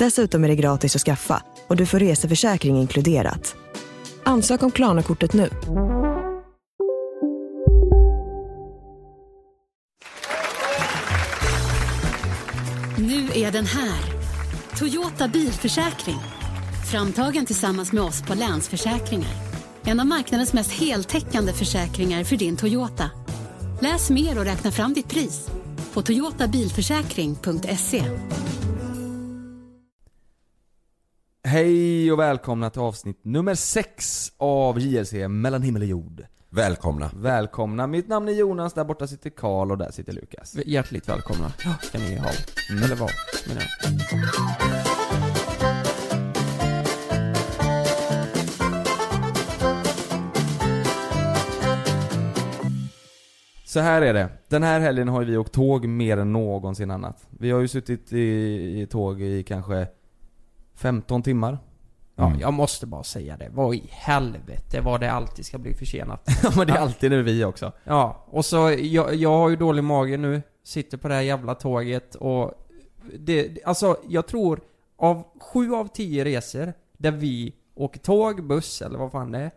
Dessutom är det gratis att skaffa och du får reseförsäkring inkluderat. Ansök om Klarna-kortet nu. Nu är den här. Toyota bilförsäkring. Framtagen tillsammans med oss på Länsförsäkringar. En av marknadens mest heltäckande försäkringar för din Toyota. Läs mer och räkna fram ditt pris på toyotabilförsäkring.se. Hej och välkomna till avsnitt nummer 6 av JLC Mellan himmel och jord. Välkomna. Välkomna, mitt namn är Jonas, där borta sitter Karl och där sitter Lukas. Hjärtligt välkomna ska ni ha. Eller vad, menar jag. Så här är det, den här helgen har vi åkt tåg mer än någonsin annat. Vi har ju suttit i, i tåg i kanske 15 timmar. Ja, jag måste bara säga det. Vad i helvete vad det alltid ska bli försenat. Ja men det är alltid nu vi också. Ja, och så, jag, jag har ju dålig mage nu. Sitter på det här jävla tåget och det, alltså jag tror av sju av tio resor där vi åker tåg, buss eller vad fan det är.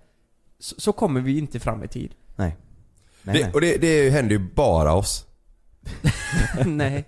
Så, så kommer vi inte fram i tid. Nej. Nej, Det, nej. och det, det händer ju bara oss. Nej.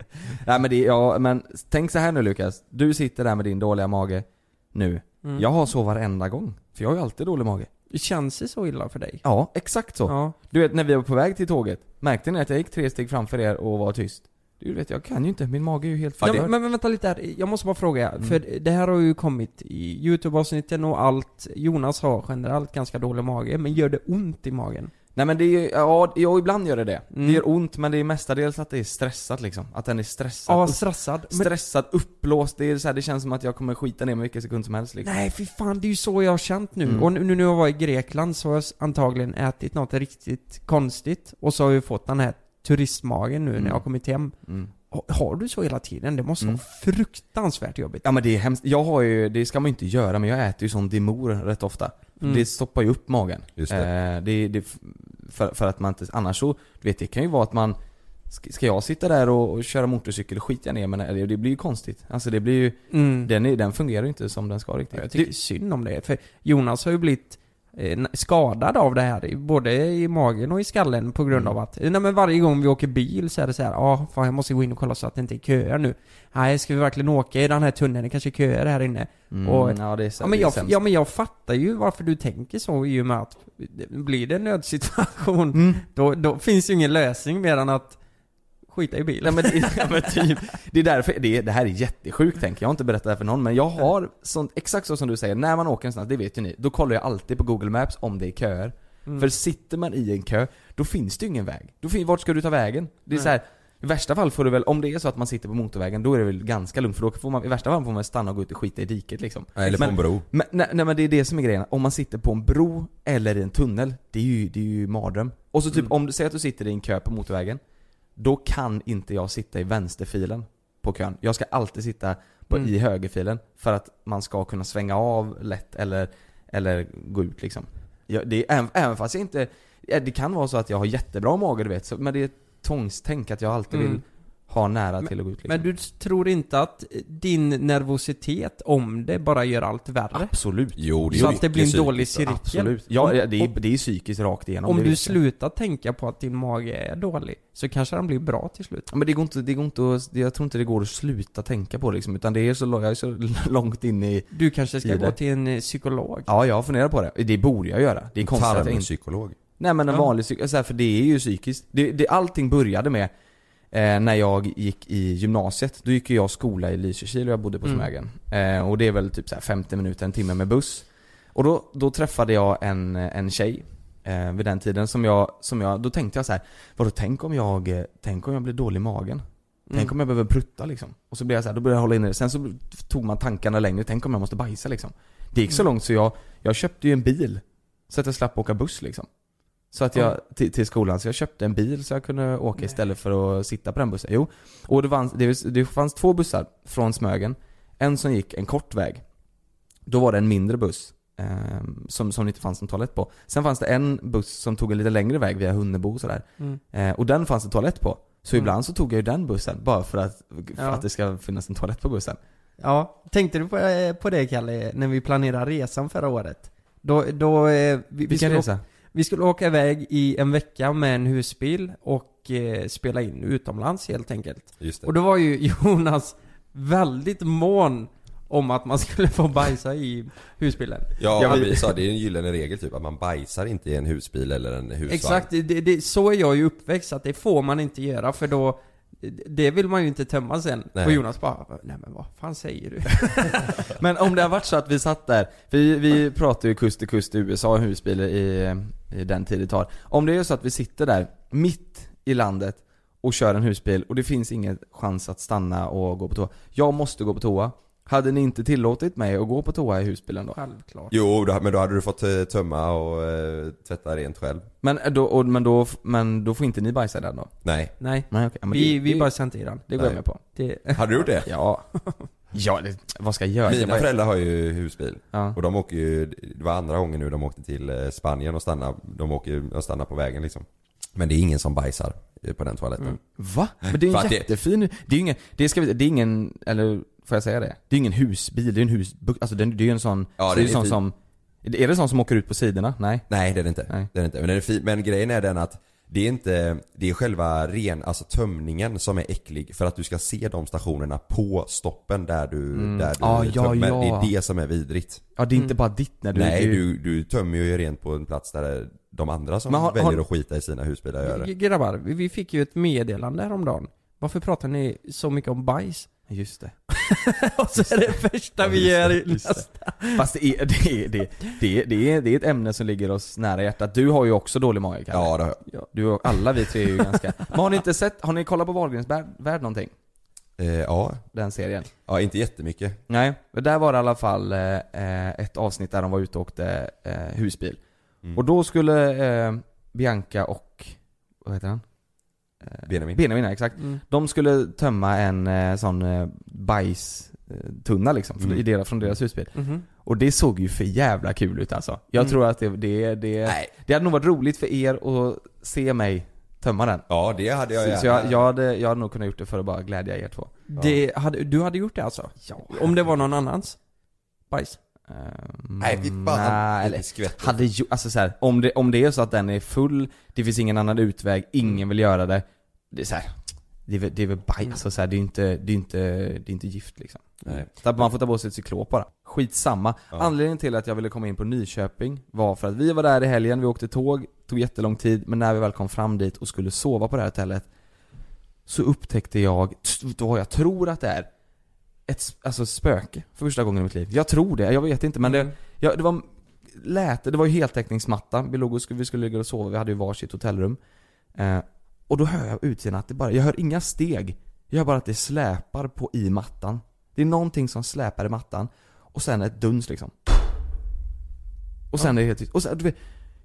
Nej men det, ja men tänk så här nu Lukas. Du sitter där med din dåliga mage nu. Mm. Jag har så varenda gång. För jag har ju alltid dålig mage. Det känns det så illa för dig? Ja, exakt så. Ja. Du vet när vi var på väg till tåget, märkte ni att jag gick tre steg framför er och var tyst? Du vet, jag kan ju inte, min mage är ju helt Ja, förstörd. men, men, men vänta lite här, jag måste bara fråga. Mm. För det här har ju kommit i YouTube-avsnitten och allt. Jonas har generellt ganska dålig mage, men gör det ont i magen? Nej men det är ja, ja ibland gör det det. Mm. Det gör ont men det är mestadels att det är stressat liksom. Att den är stressad. Ja, stressad. Men, Stressad, uppblåst, det är så här, det känns som att jag kommer skita ner mig vilken sekund som helst liksom. nej fy fan, det är ju så jag har känt nu. Mm. Och nu när jag var i Grekland så har jag antagligen ätit något riktigt konstigt. Och så har jag fått den här turistmagen nu när Mm. jag har kommit hem. Mm. Ha- Har du så hela tiden? Det måste Mm. vara fruktansvärt jobbigt. Ja men det är hemskt. Jag har ju, det ska man ju inte göra men jag äter ju som demor rätt ofta. Mm. Det stoppar ju upp magen. Just det. Eh, det, det för, för att man inte, annars så, du vet det kan ju vara att man Ska jag sitta där och, och köra motorcykel och skita ner men det, det blir ju konstigt. Alltså det blir ju, Mm. den, är, den fungerar ju inte som den ska riktigt. Jag tycker synd om det, för Jonas har ju blivit skadad av det här, både i magen och i skallen på grund Mm. av att, nej men varje gång vi åker bil så är det så här, ja ah, fan jag måste gå in och kolla så att det inte är köer nu. Nej, ska vi verkligen åka i den här tunneln? Det kanske är köer här inne. Mm, Och- ja, det är, så, Ja men, jag, ja men jag fattar ju varför du tänker så i och med att blir det en nödsituation, Mm. då, då finns ju ingen lösning mer än att skita i Nej bilen. men, det, ja, men typ, det är därför, det, det här är jättesjukt tänker jag, jag har inte berättat det här för någon men jag har sånt, exakt så som du säger, när man åker någonstans, det vet ju ni, då kollar jag alltid på google maps om det är köer. Mm. För sitter man i en kö, då finns det ju ingen väg. Då fin, vart ska du ta vägen? Det är Nej. så här, i värsta fall får du väl, om det är så att man sitter på motorvägen, då är det väl ganska lugnt för då får man, i värsta fall får man stanna och gå ut och skita i diket liksom. Eller på Men- en bro. Men, nej, nej men det är det som är grejen, om man sitter på en bro eller i en tunnel, det är ju, det är ju mardröm. Och så typ, Mm. om du säger att du sitter i en kö på motorvägen, då kan inte jag sitta i vänsterfilen på kön. Jag ska alltid sitta på, Mm. i högerfilen för att man ska kunna svänga av lätt eller, eller gå ut liksom. Jag, det även, även fast jag inte, det kan vara så att jag har jättebra mage du vet, så, men det är ett tvångstänk att jag alltid Mm. vill ha nära till att gå ut liksom. Men du tror inte att din nervositet om det bara gör allt värre? Absolut. Jo, det är Så att det blir en dålig cirkel? Absolut. Ja, Om- det är, om- det är psykiskt rakt igenom. Om du slutar tänka på att din mage är dålig, så kanske den blir bra till slut. Ja, Men det går inte, det går inte att, jag tror inte det går att sluta tänka på det liksom, utan det är så, jag är så långt in i Du kanske ska gå till en eh, psykolog? Ja, jag funderar på det. Det borde jag göra. Det är konstigt att jag inte... Tarmpsykolog. Nej men en Ja. vanlig psyk, så här, för det är ju psykiskt. Det, det, allting började med eh, när jag gick i gymnasiet. Då gick jag skola i Lysekil och jag bodde på Mm. Smögen. Eh, och det är väl typ så här 50 minuter, en timme med buss. Och då, då träffade jag en, en tjej eh, vid den tiden som jag, som jag, då tänkte jag så här, vadå tänk om jag, tänk om jag blir dålig i magen? Tänk Mm. om jag behöver prutta liksom. Och så blev jag så här, då började jag hålla inne det. Sen så tog man tankarna längre, tänk om jag måste bajsa liksom. Det gick så Mm. långt så jag, jag köpte ju en bil. Så att jag slapp åka buss liksom. Så att jag, till, till skolan, så jag köpte en bil så jag kunde åka istället för att sitta på den bussen. Jo. Och det fanns, det, det fanns två bussar från Smögen. En som gick en kort väg. Då var det en mindre buss. Eh, som, som det inte fanns en toalett på. Sen fanns det en buss som tog en lite längre väg via Hunnebo och sådär. Mm. Eh, och den fanns det toalett på. Så Mm. ibland så tog jag ju den bussen, bara för att, för Ja. att det ska finnas en toalett på bussen. Ja, tänkte du på, eh, på det Kalle, när vi planerade resan förra året? Då, då, eh, vi, vi, Vilken skulle, resa? Vi skulle åka iväg i en vecka med en husbil och eh, spela in utomlands helt enkelt. Just det. Och då var ju Jonas väldigt mån om att man skulle få bajsa i husbilen. Ja, Ja, vi- sa det är en gyllene regel typ att man bajsar inte i en husbil eller en husvagn. Exakt, det, det, så är jag ju uppväxt, att det får man inte göra för då det vill man ju inte tömma sen. Nej. Och Jonas bara, nej men vad fan säger du? Men om det har varit så att vi satt där, vi, vi pratar ju kust till kust i USA, husbilar i, i den tid det tar. Om det är så att vi sitter där, mitt i landet, och kör en husbil och det finns ingen chans att stanna och gå på toa. Jag måste gå på toa. Hade ni inte tillåtit mig att gå på toa i husbilen då? Självklart. Jo, då, men då hade du fått eh, tömma och eh, tvätta rent själv. Men då, och, men då, men då får inte ni bajsa där då? Nej. Nej, Nej okej, men vi, det, vi det, bajsar inte i den. det går jag Nej. med på. Det, Hade du gjort det? Ja. Ja, det, vad ska jag göra? Mina föräldrar har ju husbil. Ja. Och de åker ju, det var andra gången nu de åkte till eh, Spanien och stannade, de åker ju och stannar på vägen liksom. Men det är ingen som bajsar eh, på den toaletten. Mm. Va? Men det är en att det- jättefin, det är ju ingen, det ska vi, det är ingen, eller får jag säga det? Det är ingen husbil, det är en hus, alltså det är ju en sån, Ja, så det är är sån som, är det sån som åker ut på sidorna? Nej? Nej det är det inte. Nej. Det är det inte. Men, den är fin. men grejen är den att det är inte, det är själva ren, alltså tömningen som är äcklig för att du ska se de stationerna på stoppen där du, Mm. där du Ja, ja, tömmer. ja. Det är det som är vidrigt. Ja det är inte Mm. bara ditt när du, Nej, ju- du, du tömmer ju rent på en plats där de andra som har- väljer har- att skita i sina husbilar gör det. grabbar, vi- vi fick ju ett meddelande häromdagen. Varför pratar ni så mycket om bajs? Just det. Och så är det första vi gör i Just nästa. Fast det är, det är, det är, det är, det är, det är ett ämne som ligger oss nära hjärtat. Du har ju också dålig mage Kalle. Ja, det har jag. Ja. Du och alla vi tre är ju ganska... Men har ni inte sett, har ni kollat på Wahlgrens värld, värld någonting? Eh, ja. Den serien? ja, inte jättemycket. Nej, men där var det i alla fall eh, eh, ett avsnitt där de var ute och åkte eh, husbil. Mm. Och då skulle eh, Bianca och, vad heter han? Eh, Benjamin. Benjamin, ja, exakt. Mm. De skulle tömma en eh, sån eh, bajstunna liksom, från, Mm. i deras, från deras husbil. Mhm. Och det såg ju för jävla kul ut alltså. Jag Mm. tror att det, det, det, Nej. det hade nog varit roligt för er att se mig tömma den. Ja, det hade jag gärna. så jag, jag, hade, jag hade nog kunnat gjort det för att bara glädja er två. Det hade, du hade gjort det alltså? Ja. Om det var någon annans? Bajs? Ehm, Nej, fy fan. nej, eller, hade ju, alltså så här, om det, om det är så att den är full, det finns ingen annan utväg, ingen vill göra det. Det är så här, det är väl, det är väl bajs, alltså så här, det är inte, det är inte, det är inte gift liksom. Nej. Så man får ta på sig ett cyklop bara. Skitsamma. Ja. Anledningen till att jag ville komma in på Nyköping var för att vi var där i helgen, vi åkte tåg, tog jättelång tid, men när vi väl kom fram dit och skulle sova på det här hotellet Så upptäckte jag, då jag tror att det är ett alltså spöke för första gången i mitt liv. Jag tror det, jag vet inte men det, Mm. ja, det var lät, det var ju heltäckningsmatta, vi låg och skulle, vi skulle ligga och sova, vi hade ju varsitt hotellrum eh, Och då hör jag utsidan att det bara, jag hör inga steg. Jag hör bara att det släpar på i mattan. Det är någonting som släpar i mattan. Och sen ett duns liksom. Och sen är det helt tyst, och sen, du vet,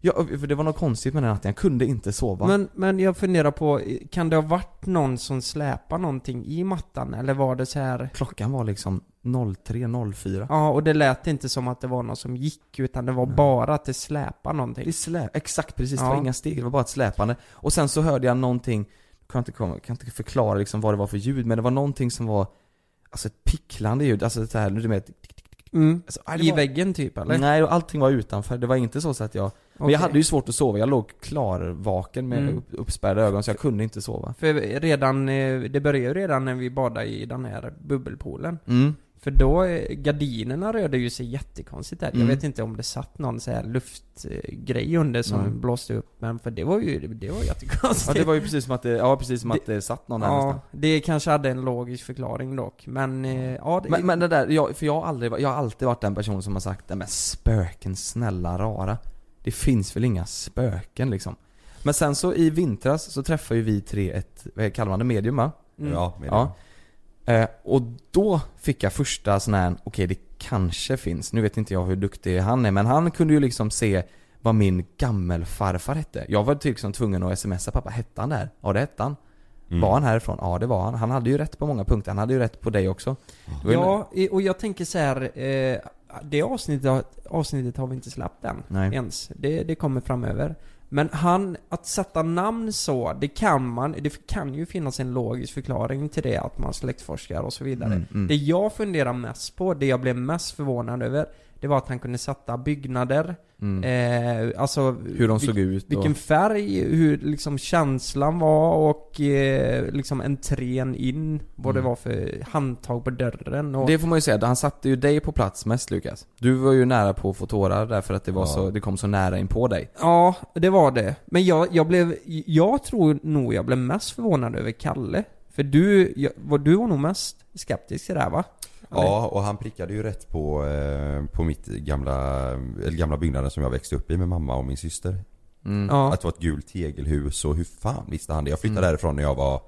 ja, för det var något konstigt med den natten, jag kunde inte sova. Men, men jag funderar på, kan det ha varit någon som släpar någonting i mattan? Eller var det så här? Klockan var liksom 03.04 Ja, och det lät inte som att det var någon som gick, utan det var Nej. bara att det släpar någonting. Det slä, exakt precis, det Ja. var inga steg, det var bara ett släpande. Och sen så hörde jag någonting, kan jag inte, kan inte förklara liksom vad det var för ljud, men det var någonting som var Alltså ett picklande ljud, alltså så här, du vet Mm. alltså, det I var- väggen typ eller? Nej, och allting var utanför, det var inte så, så att jag Men jag hade ju svårt att sova, jag låg klarvaken med Mm. upp, uppspärrade ögon så jag kunde inte sova. För redan, eh, det började ju redan när vi badade i den här bubbelpoolen. Mm. För då, gardinerna rörde ju sig jättekonstigt där. Mm. Jag vet inte om det satt någon så här luftgrej under som Mm. blåste upp, men för det var ju, det var jättekonstigt. Ja det var ju precis som att det, ja, precis som att det satt någon där Ja, nästan. det kanske hade en logisk förklaring dock, men eh, ja, det, Men, men det där, jag, för jag har aldrig, jag har alltid varit den personen som har sagt det med spöken, snälla rara. Det finns väl inga spöken liksom. Men sen så i vintras så träffade ju vi tre ett, vad kallar man det, medium va? Mm. Ja, med Ja. Eh, och då fick jag första sån här, okej det kanske finns, nu vet inte jag hur duktig han är men han kunde ju liksom se vad min gammelfarfar hette. Jag var liksom tvungen att smsa pappa, hette han där? Ja det hette han. Mm. Var han härifrån? Ja det var han. Han hade ju rätt på många punkter, han hade ju rätt på dig också. Ja, och jag tänker så här, eh, det avsnittet, avsnittet har vi inte släppt än Nej. ens. Det, det kommer framöver. Men han, att sätta namn så, det kan man, det kan ju finnas en logisk förklaring till det, att man släktforskar och så vidare. Mm, mm. Det jag funderar mest på, det jag blev mest förvånad över, det var att han kunde sätta byggnader, Mm. eh, alltså Hur de vil- såg ut och... vilken färg, hur liksom känslan var och eh, liksom entrén in, vad det Mm. var för handtag på dörren och... Det får man ju säga, han satte ju dig på plats mest Lukas. Du var ju nära på att få tårar därför att det var Ja. så, det kom så nära in på dig. Ja, det var det. Men jag, jag blev, jag tror nog jag blev mest förvånad över Kalle. För du, jag, var, du var nog mest skeptisk till det här va? Ja, och han prickade ju rätt på, eh, på mitt gamla, eller gamla byggnaden som jag växte upp i med mamma och min syster. Mm. Att det var ett gult tegelhus och hur fan visste han det? Jag flyttade Mm. därifrån när jag var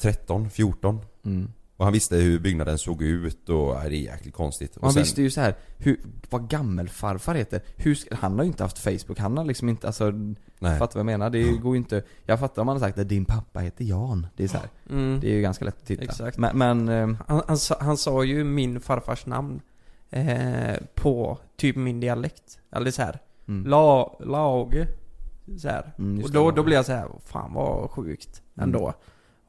13, 14. Mm. Och han visste hur byggnaden såg ut och nej, det är jäkligt konstigt. Och han sen, visste ju så här, hur, vad gammelfarfar heter. Hur, han har ju inte haft Facebook, han har liksom inte, alltså, nej. fattar vad jag menar? Det går ju inte, jag fattar om man har sagt att din pappa heter Jan. Det är så här, Mm. det är ju ganska lätt att titta. Exakt. Men, men eh, Han, han, sa, han sa ju min farfars namn eh, på typ min dialekt. Eller så här. mm. La, Lage. Så här. Mm, och då, då blev jag så här, fan vad sjukt Mm. ändå.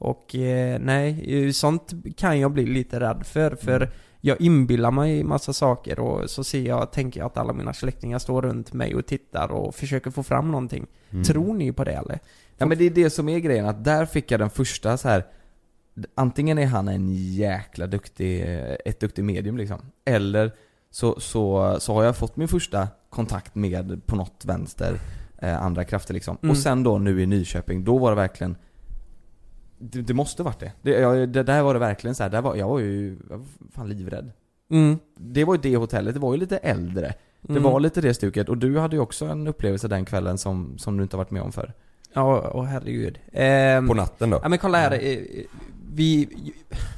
Och eh, nej, sånt kan jag bli lite rädd för. För Mm. jag inbillar mig massa saker och så ser jag, tänker jag att alla mina släktingar står runt mig och tittar och försöker få fram någonting. Mm. Tror ni på det eller? Ja men det är det som är grejen, att där fick jag den första så här. Antingen är han en jäkla duktig, ett duktig medium liksom. Eller så, så, så har jag fått min första kontakt med, på något vänster, eh, andra krafter liksom. Mm. Och sen då nu i Nyköping, då var det verkligen Det, det måste varit det. Det, jag, det där var det verkligen så här, där var, jag var ju, jag var fan livrädd. Mm. Det var ju det hotellet, det var ju lite äldre. Det Mm. var lite det stuket, och du hade ju också en upplevelse den kvällen som, som du inte har varit med om förr. Ja, åh herregud. Ehm, På natten då? Ja men kolla här, eh, vi,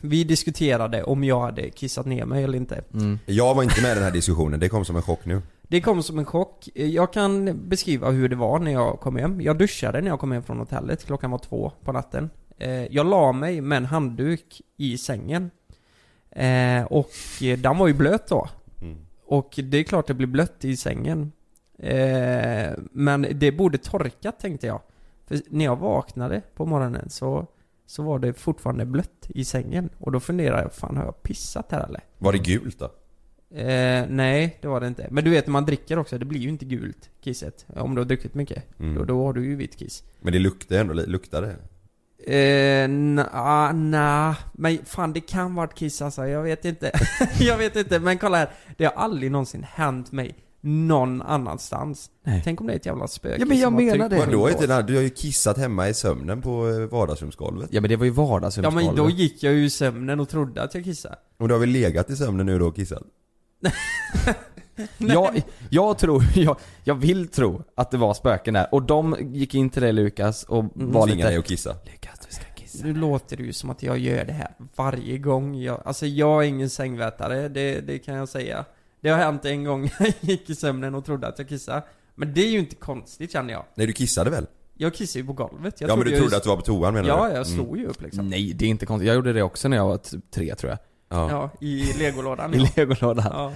vi diskuterade om jag hade kissat ner mig eller inte. Mm. Jag var inte med i den här diskussionen, det kom som en chock nu. Det kom som en chock. Eh, Jag kan beskriva hur det var när jag kom hem. Jag duschade när jag kom hem från hotellet, klockan var två på natten. Eh, Jag la mig med en handduk i sängen. Eh, Och eh, den var ju blöt då. Mm. Och det är klart det blir blött i sängen. Men det borde torkat tänkte jag. För när jag vaknade på morgonen så, så var det fortfarande blött i sängen. Och då funderade jag, fan har jag pissat här eller? Var det gult då? Eh, nej, det var det inte. Men du vet när man dricker också, det blir ju inte gult, kisset. Om du har druckit mycket. Mm. Då, då har du ju vitt kiss. Men det luktade ändå, luktade det? Eh, na, na, men fan det kan vara ett kiss alltså, jag vet inte. jag vet inte, men kolla här. Det har aldrig någonsin hänt mig någon annanstans. Nej. Tänk om det är ett jävla spöke Ja, men jag menar det. Vadå inte det? Du har ju kissat hemma i sömnen på eh, vardagsrumsgolvet. Ja men det var ju Ja vardagsrumsgolvet. men då gick jag ju i sömnen och trodde att jag kissade. Och du har väl legat i sömnen nu då och kissat? jag, jag tror, jag, jag vill tro att det var spöken där. Och de gick in till dig Lukas och var Tvingade dig lite... att kissa? Lukas du ska kissa. Nu låter det ju som att jag gör det här varje gång jag, alltså jag är ingen sängvätare, det, det kan jag säga. Det har hänt en gång jag gick i sömnen och trodde att jag kissade. Men det är ju inte konstigt känner jag. Nej du kissade väl? Jag kissade ju på golvet. Jag ja men du jag trodde att du var på toan menar Ja, du? jag Mm. stod ju upp liksom. Nej det är inte konstigt. Jag gjorde det också när jag var typ tre tror jag. Ja. Ja, i legolådan I ja. legolådan. ja.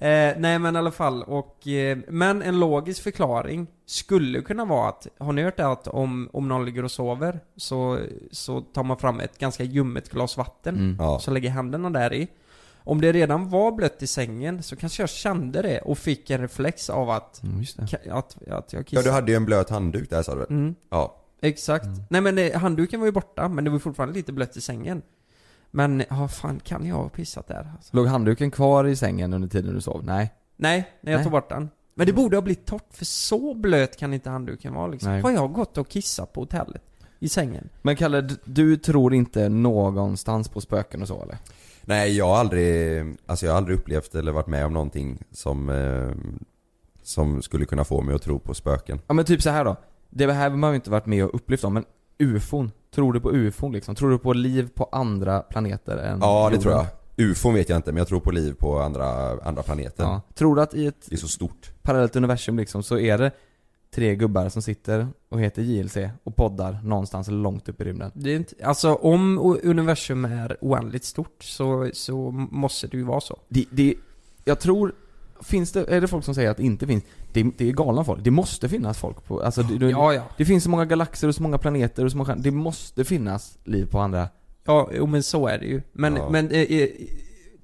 Eh, nej men i alla fall, och, eh, men en logisk förklaring skulle kunna vara att, har ni hört det att om, om någon ligger och sover så, så tar man fram ett ganska ljummet glas vatten Mm. Ja. Så lägger händerna där i. om det redan var blött i sängen så kanske jag kände det och fick en reflex av att, Mm, just det. ka- att, att jag Ja kissade. du hade ju en blöt handduk där sa du väl? Mm, Ja. exakt. Nej men handduken var ju borta, men det var fortfarande lite blött i sängen. Men, ja fan kan jag ha pissat där? Alltså. Låg handduken kvar i sängen under tiden du sov? Nej. Nej, när jag Nej. tog bort den. Men det borde ha blivit torrt, för så blöt kan inte handduken vara liksom. Nej. Har jag gått och kissat på hotellet? I sängen? Men Kalle, du tror inte någonstans på spöken och så eller? Nej jag har aldrig, alltså jag har aldrig upplevt eller varit med om någonting som, eh, som skulle kunna få mig att tro på spöken. Ja men typ så här då. Det här har man ju inte varit med och upplevt om, men ufon. Tror du på ufon liksom? Tror du på liv på andra planeter än Ja det tror jag. UFO vet jag inte men jag tror på liv på andra, andra planeter. Ja. Tror du att i ett Det är så stort. parallellt universum liksom så är det tre gubbar som sitter och heter JLC och poddar någonstans långt upp i rymden? Det är inte, alltså om o- universum är oändligt stort så, så måste det ju vara så. Det, det, jag tror, finns det, är det folk som säger att det inte finns? Det, det är galna folk. Det måste finnas folk på, alltså det, det, Ja, ja. det finns så många galaxer och så många planeter och så många, det måste finnas liv på andra Ja, jo, men så är det ju. Men, Ja. men eh, eh,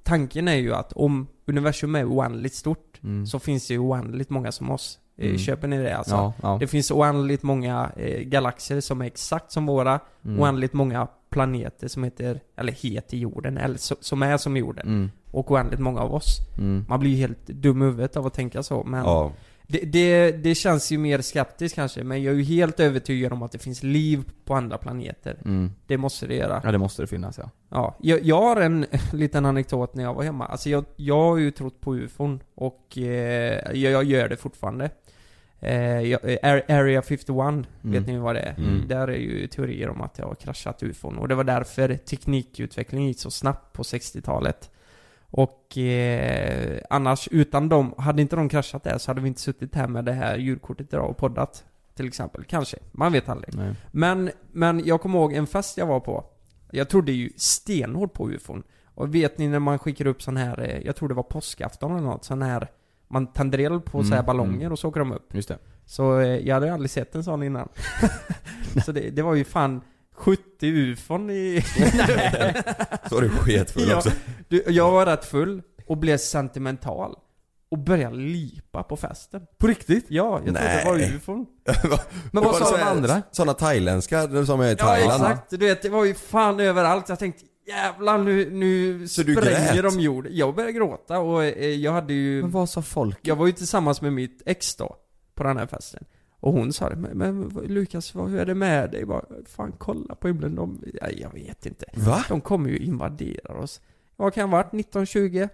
tanken är ju att om universum är oändligt stort Mm. så finns det ju oändligt många som oss. Eh, Mm. Köper ni det alltså? Ja, ja. Det finns oändligt många eh, galaxer som är exakt som våra, Mm. oändligt många planeter som heter, eller heter jorden, eller so, som är som jorden. Mm. Och oändligt många av oss. Mm. Man blir ju helt dum i huvudet av att tänka så, men Ja. det, det, det känns ju mer skeptiskt kanske, men jag är ju helt övertygad om att det finns liv på andra planeter. Mm. Det måste det göra. Ja det måste det finnas ja. Ja, jag, jag har en liten anekdot när jag var hemma. Alltså jag, jag har ju trott på ufon och eh, jag, jag gör det fortfarande. Eh, eh, Ar- Area 51, vet ni vad det är? Mm. Där är ju teorier om att det har kraschat ufon. Och det var därför teknikutvecklingen gick så snabbt på 60-talet. Och eh, annars, utan dem, hade inte de kraschat där så hade vi inte suttit här med det här ljudkortet idag och poddat. Till exempel, kanske. Man vet aldrig. Nej. Men, men jag kommer ihåg en fest jag var på. Jag trodde ju stenhårt på ufon. Och vet ni när man skickar upp sån här, eh, jag tror det var påskafton eller något, sån här man tänder eld på Mm, så här ballonger mm. och så åker de upp. Just det. Så eh, jag hade aldrig sett en sån innan. så det, det var ju fan 70 ufon i... Så är du sketfull Ja. också. Du, jag var rätt full och blev sentimental. Och började lipa på festen. På riktigt? Ja, jag trodde det var Nej. ufon. Men vad sa de andra? Sådana thailändska som är i Ja Thailand. exakt, du vet det var ju fan överallt. Jag tänkte jävlar nu, nu Så du spränger de jord. Jag började gråta och eh, jag hade ju... Men vad sa folk? Jag var ju tillsammans med mitt ex då, på den här festen. Och hon sa det, men, men Lukas, vad, hur är det med dig? Bara, fan kolla på himlen, de, ja, jag vet inte. Va? De kommer ju invadera oss. Vad kan jag ha varit? 19, 20? Eh,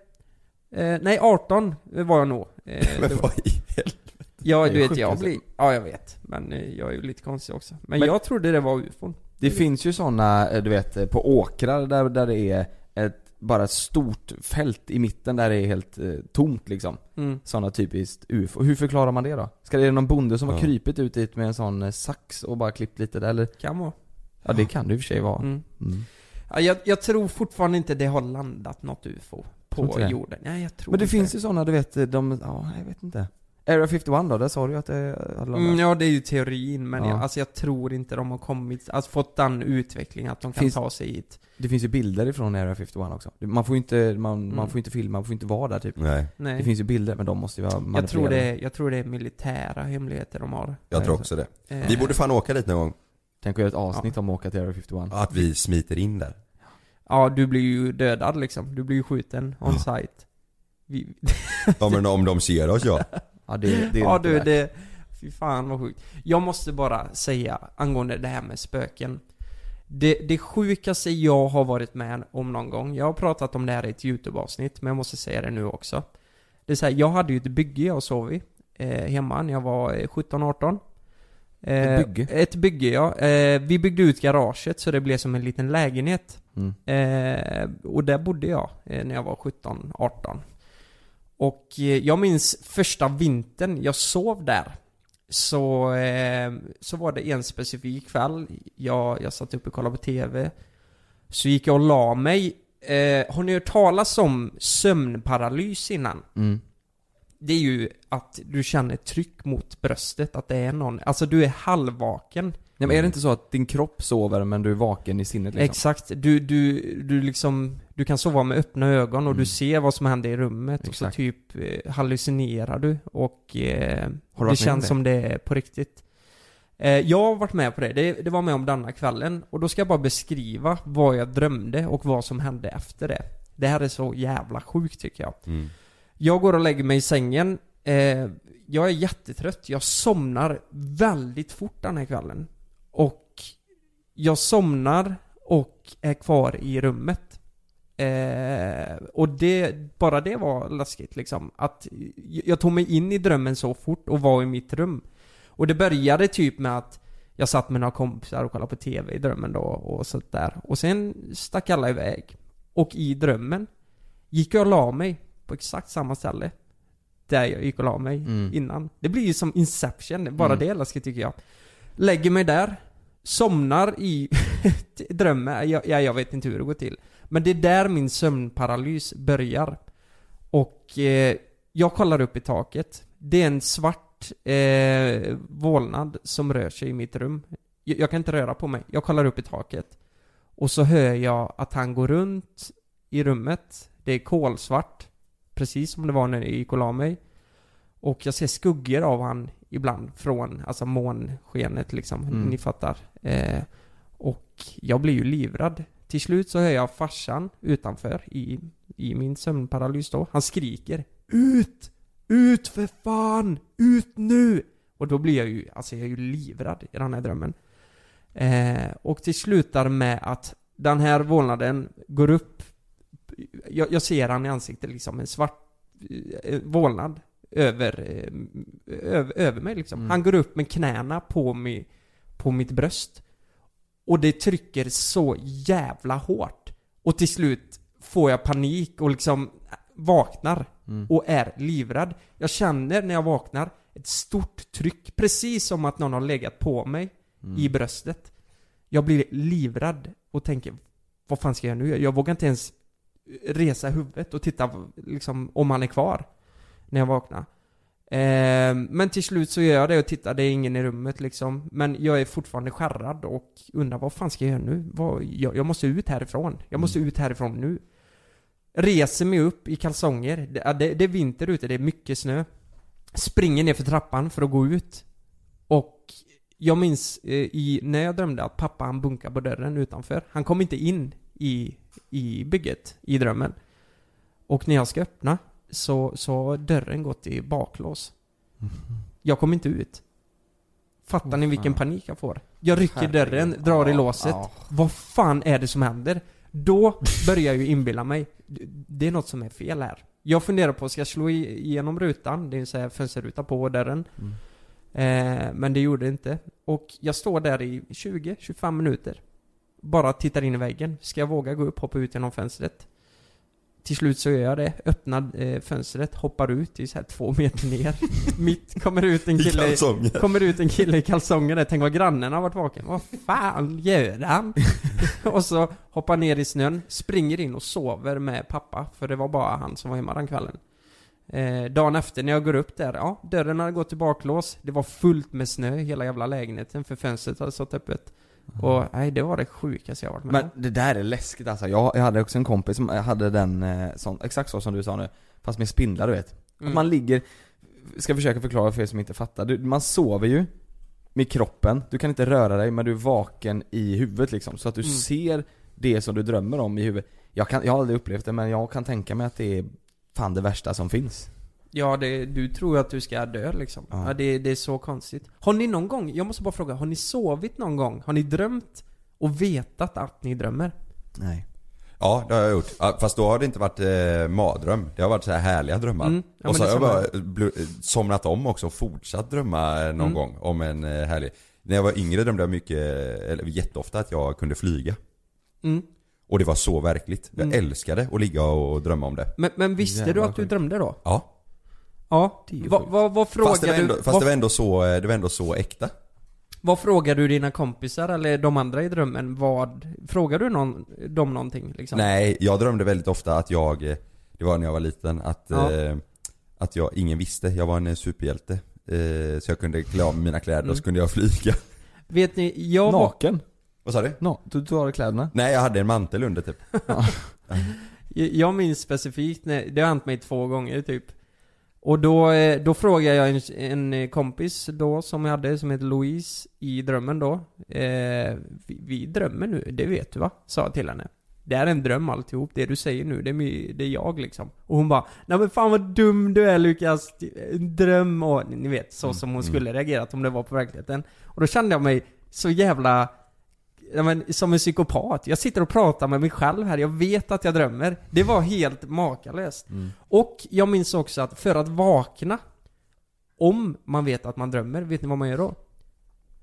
nej, 18 var jag nog. Eh, Men det var- vad i helvete? ja, du vet, jag alltså. blir... Ja, jag vet. Men eh, jag är ju lite konstig också. Men, Men- jag trodde det var ufon. Det finns ju såna, eh, du vet, eh, på åkrar där, där det är ett, bara ett stort fält i mitten där det är helt eh, tomt liksom. Mm. Såna typiskt UFO. Hur förklarar man det då? Ska det vara någon bonde som har Ja. krypit ut dit med en sån eh, sax och bara klippt lite där eller? Kan vara. Ja det kan det i och för sig vara. Mm. Mm. Ja, jag, jag tror fortfarande inte det har landat något UFO på det? jorden. Nej, jag tror Men det inte finns ju såna, du vet, de, ja jag vet inte. Area 51 då, där sa du ju att det hade landat. Mm, ja, det är ju teorin, men Ja. jag, alltså jag tror inte de har kommit, alltså fått den utvecklingen att de kan Finns- ta sig hit. Det finns ju bilder ifrån Area 51 också. Man får ju inte, man, Mm. man får inte filma, man får inte vara där typ. Nej. Nej. Det finns ju bilder, men de måste ju vara jag, tror det, jag tror det är militära hemligheter de har. Jag tror också det. Eh, Vi borde fan åka dit någon gång. Tänk att göra ett avsnitt om att åka till Area 51. Att vi smiter in där. Ja, du blir ju dödad liksom. Du blir ju skjuten on Ja. site. Vi, Ja men om de ser oss ja. Ja det, det är ja du, det... Fy fan vad sjukt. Jag måste bara säga angående det här med spöken. Det, det sjukaste jag har varit med om någon gång, jag har pratat om det här i ett YouTube-avsnitt, men jag måste säga det nu också. Det är så här, jag hade ju ett bygge jag sov i, eh, hemma när jag var eh, 17-18. Eh, Ett bygge? Ett bygge ja. Eh, vi byggde ut garaget så det blev som en liten lägenhet. Mm. Eh, och där bodde jag eh, när jag var 17-18. Och eh, jag minns första vintern jag sov där. Så, eh, så var det en specifik kväll. Jag, jag satt uppe och kollade på TV. Så gick jag och la mig. Eh, har ni hört talas om sömnparalys innan? Mm. Det är ju att du känner tryck mot bröstet, att det är någon, alltså du är halvvaken. Nej, men är det inte så att din kropp sover men du är vaken i sinnet liksom? Exakt, du, du, du liksom, du kan sova med öppna ögon och Mm. du ser vad som händer i rummet och så Exakt. typ eh, hallucinerar du och eh, det känns det? som det är på riktigt. Eh, jag har varit med på det. det, det var med om denna kvällen och då ska jag bara beskriva vad jag drömde och vad som hände efter det. Det här är så jävla sjukt tycker jag. Mm. Jag går och lägger mig i sängen. Eh, jag är jättetrött. Jag somnar väldigt fort den här kvällen. Och jag somnar och är kvar i rummet. Eh, och det, bara det var läskigt liksom. Att jag tog mig in i drömmen så fort och var i mitt rum. Och det började typ med att jag satt med några kompisar och kollade på TV i drömmen då och sånt där. Och sen stack alla iväg. Och i drömmen gick jag och la mig på exakt samma ställe där jag gick och la mig Mm. innan. Det blir ju som Inception, bara Mm. det är läskigt tycker jag. Lägger mig där, somnar i drömmen, jag, ja, jag vet inte hur det går till. Men det är där min sömnparalys börjar. Och eh, jag kollar upp i taket. Det är en svart eh, vålnad som rör sig i mitt rum. Jag, jag kan inte röra på mig. Jag kollar upp i taket. Och så hör jag att han går runt i rummet. Det är kolsvart. Precis som det var när jag gick och la mig. Och jag ser skuggor av han ibland från, alltså månskenet liksom. Mm. Ni fattar. Eh, och jag blir ju livrad. Till slut så hör jag farsan utanför i, i min sömnparalys då. Han skriker Ut! Ut för fan! Ut nu! Och då blir jag ju, alltså jag är ju livrad i den här drömmen. Eh, och det slutar med att den här vålnaden går upp jag, jag ser han i ansiktet liksom, en svart eh, vålnad över, eh, över, över mig liksom. Mm. Han går upp med knäna på, mig, på mitt bröst. Och det trycker så jävla hårt. Och till slut får jag panik och liksom vaknar Mm. och är livrädd. Jag känner när jag vaknar ett stort tryck, precis som att någon har legat på mig Mm. i bröstet. Jag blir livrädd och tänker, vad fan ska jag nu göra? Jag vågar inte ens resa huvudet och titta liksom, om han är kvar när jag vaknar. Eh, men till slut så gör jag det och tittar, det är ingen i rummet liksom. Men jag är fortfarande skärrad och undrar vad fan ska jag göra nu? Vad, jag, jag måste ut härifrån. Jag måste ut härifrån nu. Reser mig upp i kalsonger. Det, det, det är vinter ute, det är mycket snö. Springer ner för trappan för att gå ut. Och jag minns eh, i, när jag drömde att pappa han bunkade på dörren utanför. Han kom inte in i, i bygget, i drömmen. Och när jag ska öppna så, så har dörren gått i baklås. Jag kom inte ut. Fattar Åh, ni vilken fan. panik jag får? Jag rycker Herregud. dörren, drar i Ja, låset. ja. Vad fan är det som händer? Då börjar jag ju inbilla mig, det är något som är fel här. Jag funderar på, ska jag slå i- igenom rutan? Det är så här fönsterruta på dörren. Mm. Eh, men det gjorde det inte. Och jag står där i 20-25 minuter. Bara tittar in i väggen. Ska jag våga gå upp, hoppa ut genom fönstret? Till slut så gör jag det. Öppnar eh, fönstret, hoppar ut, det är så här två meter ner. Mitt kommer ut en I kille kalsonger. Kommer ut en kille i kalsonger där, tänk vad grannen har varit vaken. Vad fan gör han? och så hoppar ner i snön, springer in och sover med pappa, för det var bara han som var hemma den kvällen. Eh, dagen efter när jag går upp där, ja, dörren hade gått i baklås. Det var fullt med snö i hela jävla lägenheten, för fönstret hade stått öppet. Och nej, det var det sjukaste jag varit med. Men det där är läskigt alltså. Jag, jag hade också en kompis som hade den, eh, sån, exakt så som du sa nu. Fast med spindlar du vet. Mm. Att man ligger, ska försöka förklara för er som inte fattar. Du, man sover ju med kroppen, du kan inte röra dig men du är vaken i huvudet liksom. Så att du Mm. ser det som du drömmer om i huvudet. Jag, kan, jag har aldrig upplevt det men jag kan tänka mig att det är fan det värsta som finns. Ja, det, du tror att du ska dö liksom. Ja. Ja. det, det är så konstigt. Har ni någon gång, jag måste bara fråga, har ni sovit någon gång? Har ni drömt och vetat att ni drömmer? Nej. Ja, det har jag gjort. Fast då har det inte varit eh, mardröm. Det har varit så här härliga drömmar. Mm, ja, och så har jag bara somnat om också och fortsatt drömma eh, någon Mm. gång om en eh, härlig... När jag var yngre drömde jag mycket, eller jätteofta att jag kunde flyga. Mm. Och det var så verkligt. Jag Mm. älskade att ligga och drömma om det. Men, men visste Jävlar du att du drömde då? Ja. Ja. Vad Fast, det var, ändå, du? fast vad, det var ändå så, eh, det var ändå så äkta. vad frågade du dina kompisar eller de andra i drömmen? Vad, frågade du någon, dem någonting liksom? Nej, jag drömde väldigt ofta att jag, eh, det var när jag var liten, att, Ja. eh, att jag, ingen visste, jag var en eh, superhjälte. Eh, så jag kunde klä av mina kläder Mm. och så kunde jag flyga. Vet ni, jag var, Naken? Vad sa du? No, du tar av kläderna? Nej jag hade en mantel under typ. Jag minns specifikt, när, det har hänt mig två gånger typ. Och då, eh, då frågade jag en, en kompis då som jag hade, som heter Louise, i drömmen då. Eh, vi, vi drömmer nu, det vet du va? Sa jag till henne. Det är en dröm alltihop, det du säger nu, det är, det är jag liksom. Och hon bara 'Nej men fan vad dum du är Lukas, en dröm' och ni vet, så som hon skulle reagerat om det var på verkligheten. Och då kände jag mig så jävla Ja, men, som en psykopat. Jag sitter och pratar med mig själv här, jag vet att jag drömmer. Det var helt makalöst. Och jag minns också att för att vakna, om man vet att man drömmer, vet ni vad man gör då?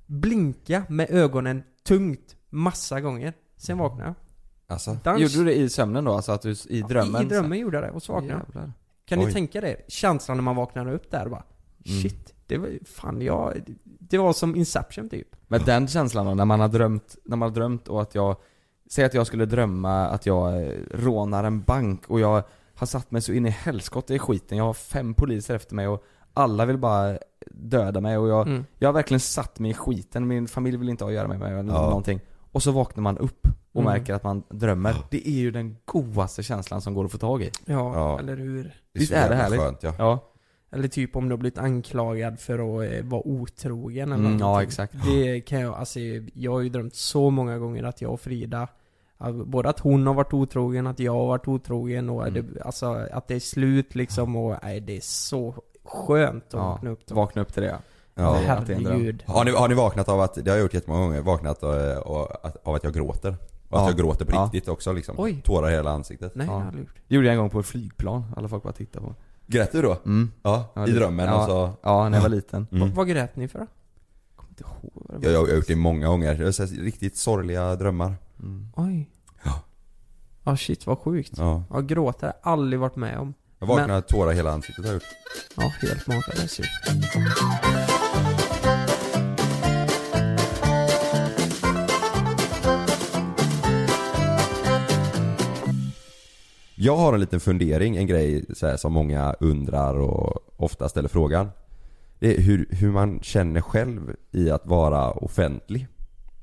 Blinka med ögonen tungt, massa gånger. Sen vaknar jag. Alltså? Dans. Gjorde du det i sömnen då? Alltså att du i drömmen? I, I drömmen gjorde jag det, och så vaknade jag. Kan Oj. ni tänka det? Känslan när man vaknar upp där bara, shit. Det var fan jag, det var som Inception typ. Men den känslan då, när man har drömt, när man har drömt och att jag Säg att jag skulle drömma att jag eh, rånar en bank och jag har satt mig så in i helskotta i skiten, jag har fem poliser efter mig och alla vill bara döda mig och jag, Mm. jag har verkligen satt mig i skiten, min familj vill inte ha att göra med mig eller Ja. någonting Och så vaknar man upp och Mm. märker att man drömmer. Det är ju den godaste känslan som går att få tag i. Ja, Ja. eller hur? Det är Visst är det härligt? skönt ja. Ja, Eller typ om du har blivit anklagad för att eh, vara otrogen eller mm, ja exakt. Det kan jag, alltså jag har ju drömt så många gånger att jag och Frida Både att hon har varit otrogen, att jag har varit otrogen och Mm. det, alltså att det är slut liksom och nej, det är så skönt att Ja, vakna upp då. vakna upp till det ja. ja. Herregud. Har, ni, har ni vaknat av att, det har jag gjort jättemånga gånger, vaknat och, och, att- av att jag gråter? Och att Ja. jag gråter på Ja. riktigt också liksom. Oj. Tårar i hela ansiktet. Nej, Ja. det har jag aldrig gjort. Det gjorde jag en gång på ett flygplan, alla folk bara tittade på. Grät du då? Mm. Ja, Ja, i det- drömmen ja. och så... Ja, när jag var liten. Mm. Vad grät ni för då? Kommer inte ihåg vad Jag, det jag, var. jag har gjort det många gånger. Det är så här riktigt sorgliga drömmar. Mm. Oj. Ja. Ja shit vad sjukt. Ja. Ja, gråta har jag aldrig varit med om. Jag vaknar tårar i hela ansiktet har jag gjort. Ja, helt makalöst ju. Jag har en liten fundering, en grej så här, som många undrar och ofta ställer frågan. Det är hur, hur man känner själv i att vara offentlig.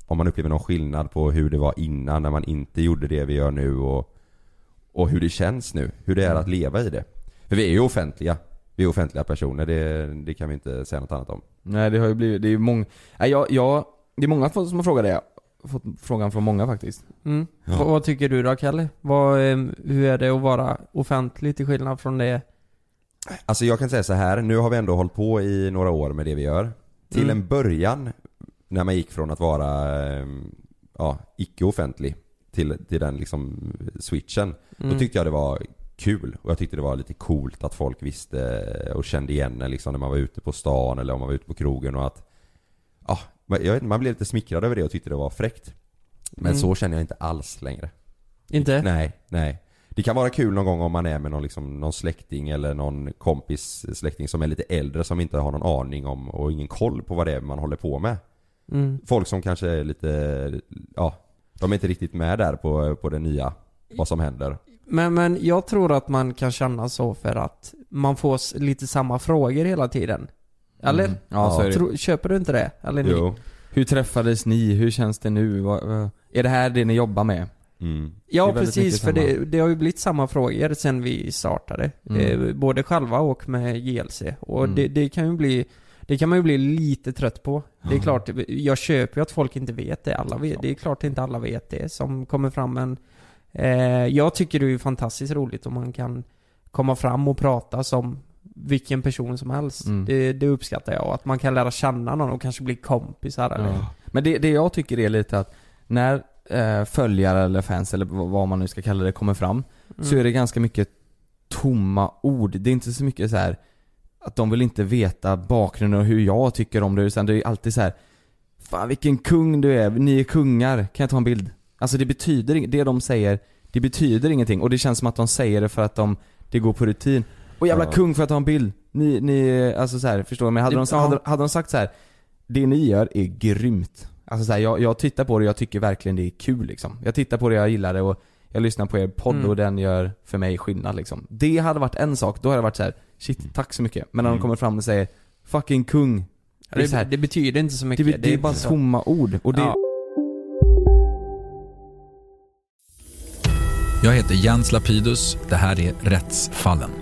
Om man upplever någon skillnad på hur det var innan när man inte gjorde det vi gör nu och, och hur det känns nu. Hur det är att leva i det. För vi är ju offentliga. Vi är offentliga personer, det, det kan vi inte säga något annat om. Nej det har ju blivit, det är ju många, nej jag, jag, det är många som har frågat det. Fått frågan från många faktiskt. Mm. Ja. Vad, vad tycker du då Kalle? Vad, eh, hur är det att vara offentlig till skillnad från det? Alltså jag kan säga så här, nu har vi ändå hållit på i några år med det vi gör. Till Mm. en början, när man gick från att vara eh, ja, icke-offentlig till, till den liksom switchen. Mm. Då tyckte jag det var kul och jag tyckte det var lite coolt att folk visste och kände igen en liksom när man var ute på stan eller om man var ute på krogen och att Ja, jag vet, man blev lite smickrad över det och tyckte det var fräckt. Men Mm. så känner jag inte alls längre. Inte? Nej, nej. Det kan vara kul någon gång om man är med någon, liksom, någon släkting eller någon kompis släkting som är lite äldre som inte har någon aning om och ingen koll på vad det är man håller på med. Mm. Folk som kanske är lite, ja, de är inte riktigt med där på, på det nya, vad som händer. Men, men jag tror att man kan känna så för att man får lite samma frågor hela tiden. Eller? Mm. Ja, så är det. Tro, köper du inte det? Eller ni? Jo. Hur träffades ni? Hur känns det nu? Vad, vad, är det här det ni jobbar med? Mm. Det Ja är väldigt precis, för det, det har ju blivit samma frågor sen vi startade. Mm. Eh, både själva och med JLC. Och Mm. det, det kan ju bli det kan man ju bli lite trött på. Det är klart, jag köper ju att folk inte vet det. Alla vet, det är klart inte alla vet det som kommer fram men eh, Jag tycker det är ju fantastiskt roligt om man kan komma fram och prata som vilken person som helst. Mm. Det, det uppskattar jag. Att man kan lära känna någon och kanske bli kompisar eller Ja. Men det, det jag tycker är lite att när eh, följare eller fans eller vad man nu ska kalla det kommer fram så Mm. är det ganska mycket tomma ord. Det är inte så mycket så här att de vill inte veta bakgrunden och hur jag tycker om det utan det är alltid så här Fan vilken kung du är, ni är kungar, kan jag ta en bild? Alltså det betyder det de säger, det betyder ingenting och det känns som att de säger det för att de, det går på rutin. Och jävla ja. kung för att ta en bild. Ni, ni, alltså så här, förstår du? Men hade, det, de, hade, hade de sagt så här, det ni gör är grymt. Alltså så här, jag, jag tittar på det och jag tycker verkligen det är kul liksom. Jag tittar på det, jag gillar det och jag lyssnar på er podd mm. och den gör för mig skillnad liksom. Det hade varit en sak, då hade det varit så här, shit, mm. tack så mycket. Men när mm. de kommer fram och säger 'fucking kung' Det, det, här, det betyder inte så mycket. Det, det är bara tomma ord. Och det... Ja. Jag heter Jens Lapidus. Det här är Rättsfallen.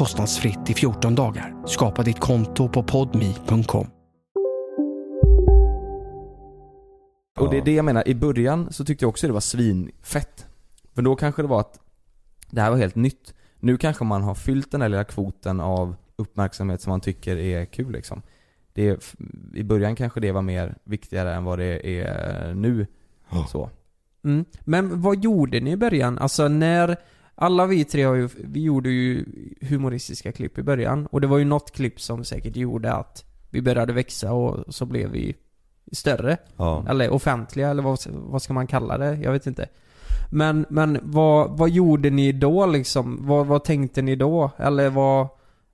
kostnadsfritt i 14 dagar. Skapa ditt konto på podmi.com. Och det är det jag menar, i början så tyckte jag också det var svinfett. För då kanske det var att det här var helt nytt. Nu kanske man har fyllt den här lilla kvoten av uppmärksamhet som man tycker är kul liksom. Det är, I början kanske det var mer viktigare än vad det är nu. Så. Mm. Men vad gjorde ni i början? Alltså när alla vi tre har ju, vi gjorde ju humoristiska klipp i början och det var ju något klipp som säkert gjorde att vi började växa och så blev vi större. Ja. Eller offentliga eller vad, vad ska man kalla det? Jag vet inte. Men, men vad, vad gjorde ni då liksom? Vad, vad tänkte ni då? Eller vad,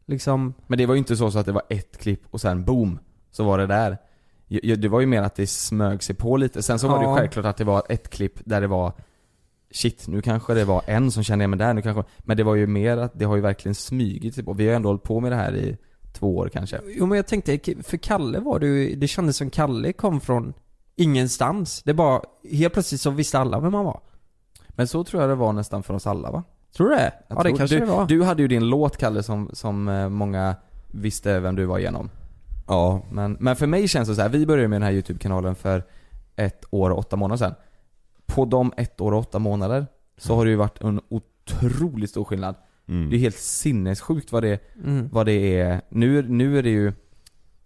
liksom? Men det var ju inte så, så att det var ett klipp och sen boom, så var det där. Det var ju mer att det smög sig på lite. Sen så var det Ja. självklart att det var ett klipp där det var Shit, nu kanske det var en som kände igen mig där, nu kanske Men det var ju mer att det har ju verkligen smugit sig på. Vi har ju ändå hållit på med det här i två år kanske. Jo men jag tänkte, för Kalle var det ju, det kändes som Kalle kom från ingenstans. Det bara, helt plötsligt så visste alla vem han var. Men så tror jag det var nästan för oss alla va? Tror du det? Jag Ja det tror- kanske du, det var. Du hade ju din låt Kalle som, som eh, många visste vem du var igenom. Ja. Men, men för mig känns det så här. vi började med den här YouTube-kanalen för ett år och åtta månader sedan. På de ett år och åtta månader så har det ju varit en otroligt stor skillnad. Mm. Det är helt sinnessjukt vad det, Mm. vad det är. Nu, nu är det ju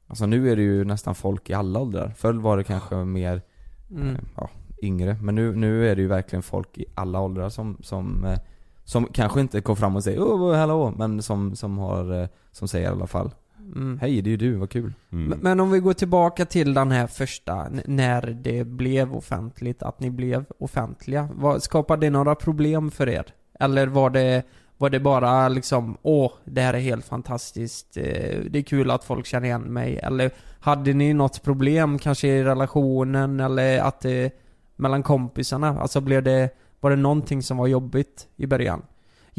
Alltså nu är det ju nästan folk i alla åldrar. Förr var det kanske mer Mm. eh, ja, yngre. Men nu, nu är det ju verkligen folk i alla åldrar som, som, eh, som kanske inte går fram och säger oh, hallå, men som, som har, eh, som säger i alla fall Mm. Hej, det är ju du, vad kul. Men- Men om vi går tillbaka till den här första, när det blev offentligt, att ni blev offentliga. Vad, skapade det några problem för er? Eller var det, var det bara liksom, åh, det här är helt fantastiskt, eh, det är kul att folk känner igen mig? Eller hade ni något problem kanske i relationen, eller att det, mellan kompisarna? Alltså blev det, var det någonting som var jobbigt i början?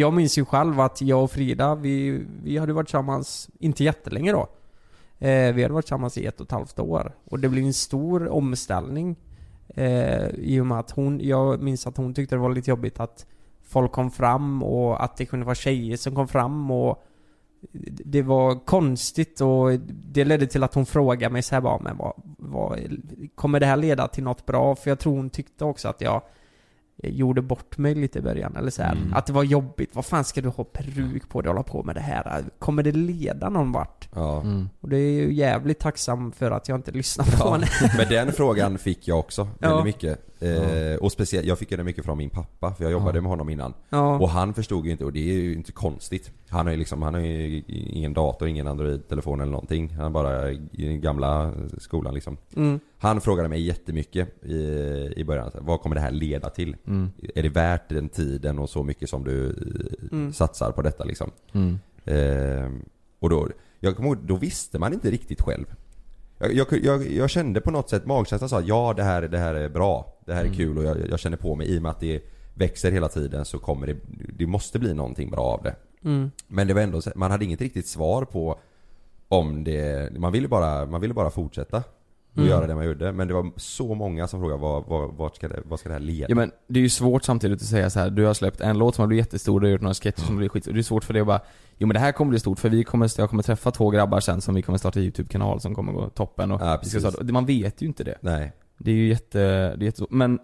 Jag minns ju själv att jag och Frida, vi, vi hade varit tillsammans, inte jättelänge då. Eh, vi hade varit tillsammans i ett och ett halvt år. Och det blev en stor omställning. Eh, I och med att hon, jag minns att hon tyckte det var lite jobbigt att folk kom fram och att det kunde vara tjejer som kom fram och det var konstigt och det ledde till att hon frågade mig så här bara, men vad, vad, kommer det här leda till något bra? För jag tror hon tyckte också att jag gjorde bort mig lite i början, eller så här. Mm. Att det var jobbigt. Vad fan ska du ha peruk på dig och hålla på med det här? Kommer det leda någon vart? Ja. Och det är ju jävligt tacksam för att jag inte lyssnar på Ja, henne. men den frågan fick jag också väldigt Ja. mycket. Eh, och speciellt, jag fick den mycket från min pappa, för jag jobbade Ja. med honom innan. Ja. Och han förstod ju inte, och det är ju inte konstigt. Han har ju liksom, han har ju ingen dator, ingen Android-telefon eller någonting. Han är bara i den gamla skolan liksom. Mm. Han frågade mig jättemycket i, i början, vad kommer det här leda till? Mm. Är det värt den tiden och så mycket som du eh, Mm. satsar på detta liksom? Mm. Eh, och då, jag kommer ihåg, då visste man inte riktigt själv. Jag, jag, jag, jag kände på något sätt, magkänslan sa ja det här, det här är bra, det här är Mm. kul och jag, jag känner på mig i och med att det växer hela tiden så kommer det, det måste bli någonting bra av det. Mm. Men det var ändå, man hade inget riktigt svar på om det, man ville bara, man ville bara fortsätta och Mm. göra det man gjorde. Men det var så många som frågade vad, vad, vart ska det, vad ska det här leda? Ja men det är ju svårt samtidigt att säga så här. du har släppt en låt som har blivit jättestor, du har gjort några sketcher som blir skit. Det är svårt för dig att bara, jo men det här kommer bli stort för vi kommer, jag kommer träffa två grabbar sen som vi kommer starta YouTube-kanal som kommer gå toppen och Ja, precis. starta, man vet ju inte det. Nej. Det är ju jätte, det är jättesvårt. Men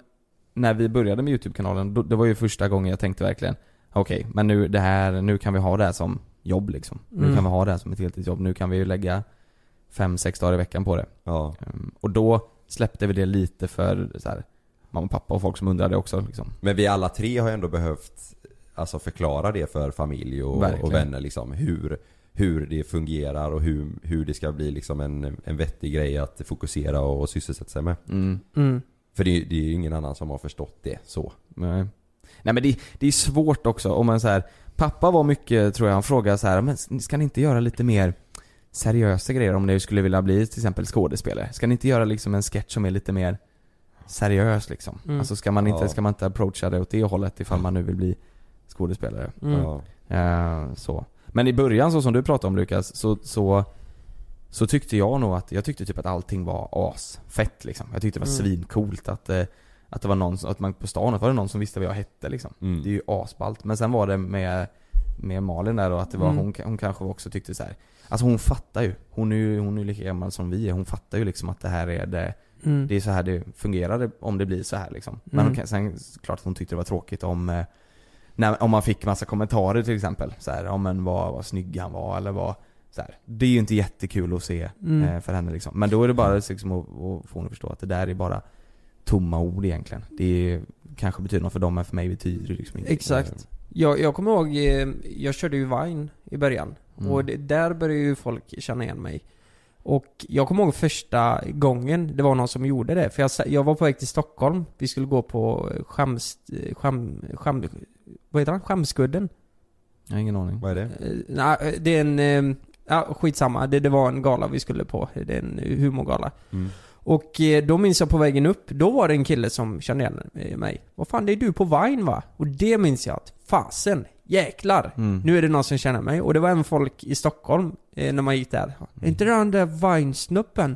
när vi började med YouTube-kanalen, då, det var ju första gången jag tänkte verkligen Okej, men nu det här, nu kan vi ha det här som jobb liksom. Nu Mm. kan vi ha det här som ett heltidsjobb. Nu kan vi ju lägga fem, sex dagar i veckan på det. Ja. Ehm, Och då släppte vi det lite för så här, mamma och pappa och folk som undrade också liksom. Men vi alla tre har ju ändå behövt Alltså förklara det för familj och, och vänner liksom hur Hur det fungerar och hur, hur det ska bli liksom en, en vettig grej att fokusera och, och sysselsätta sig med Mm. Mm. För det, är- det är ju ingen annan som har förstått det så Nej. Nej men det, det är svårt också om man så här, pappa var mycket, tror jag, han frågade så här, men ska ni inte göra lite mer seriösa grejer om ni skulle vilja bli till exempel skådespelare? Ska ni inte göra liksom en sketch som är lite mer seriös liksom? Mm. Alltså ska man inte, Ja. ska man inte approacha det åt det hållet ifall man nu vill bli skådespelare? Mm. ja. Eh, så. Men i början så som du pratade om Lukas, så, så, så tyckte jag nog att, jag tyckte typ att allting var asfett liksom. Jag tyckte det var Mm. svincoolt att, eh, att det var någon, att man på stan, att var det någon som visste vad jag hette liksom. Mm. Det är ju asballt. Men sen var det med, med Malin där och att det var, Mm. hon, hon kanske också tyckte så här. Alltså hon fattar ju. Hon är ju, hon är lika gammal som vi är. Hon fattar ju liksom att det här är det, Mm. det är så här det fungerar om det blir så här liksom. Men Mm. hon sen klart att hon tyckte det var tråkigt om eh, när, om man fick massa kommentarer till exempel. Så här, om en vad, vad snygg han var eller vad så här. Det är ju inte jättekul att se Mm. eh, för henne liksom. Men då är det bara liksom att, att få henne att förstå att det där är bara tomma ord egentligen. Det är, kanske betyder något för dem men för mig betyder det liksom inte Exakt. Jag, jag kommer ihåg, eh, jag körde ju Vine i början. Mm. Och det, där började ju folk känna igen mig. Och jag kommer ihåg första gången det var någon som gjorde det. För jag, jag var på väg till Stockholm. Vi skulle gå på skäms... Skäm, skäm, vad heter han? Skämskudden? Jag har ingen aning. Vad är det? Eh, Nej, det är en... eh, Ja, skitsamma. Det, det var en gala vi skulle på. Det är en humorgala. Mm. Och eh, då minns jag på vägen upp, då var det en kille som kände igen mig. Vad fan, det är du på Vine va? Och det minns jag att, fasen, jäklar! Mm. Nu är det någon som känner mig. Och det var även folk i Stockholm, eh, när man gick där. Är inte det den där Vine-snuppen?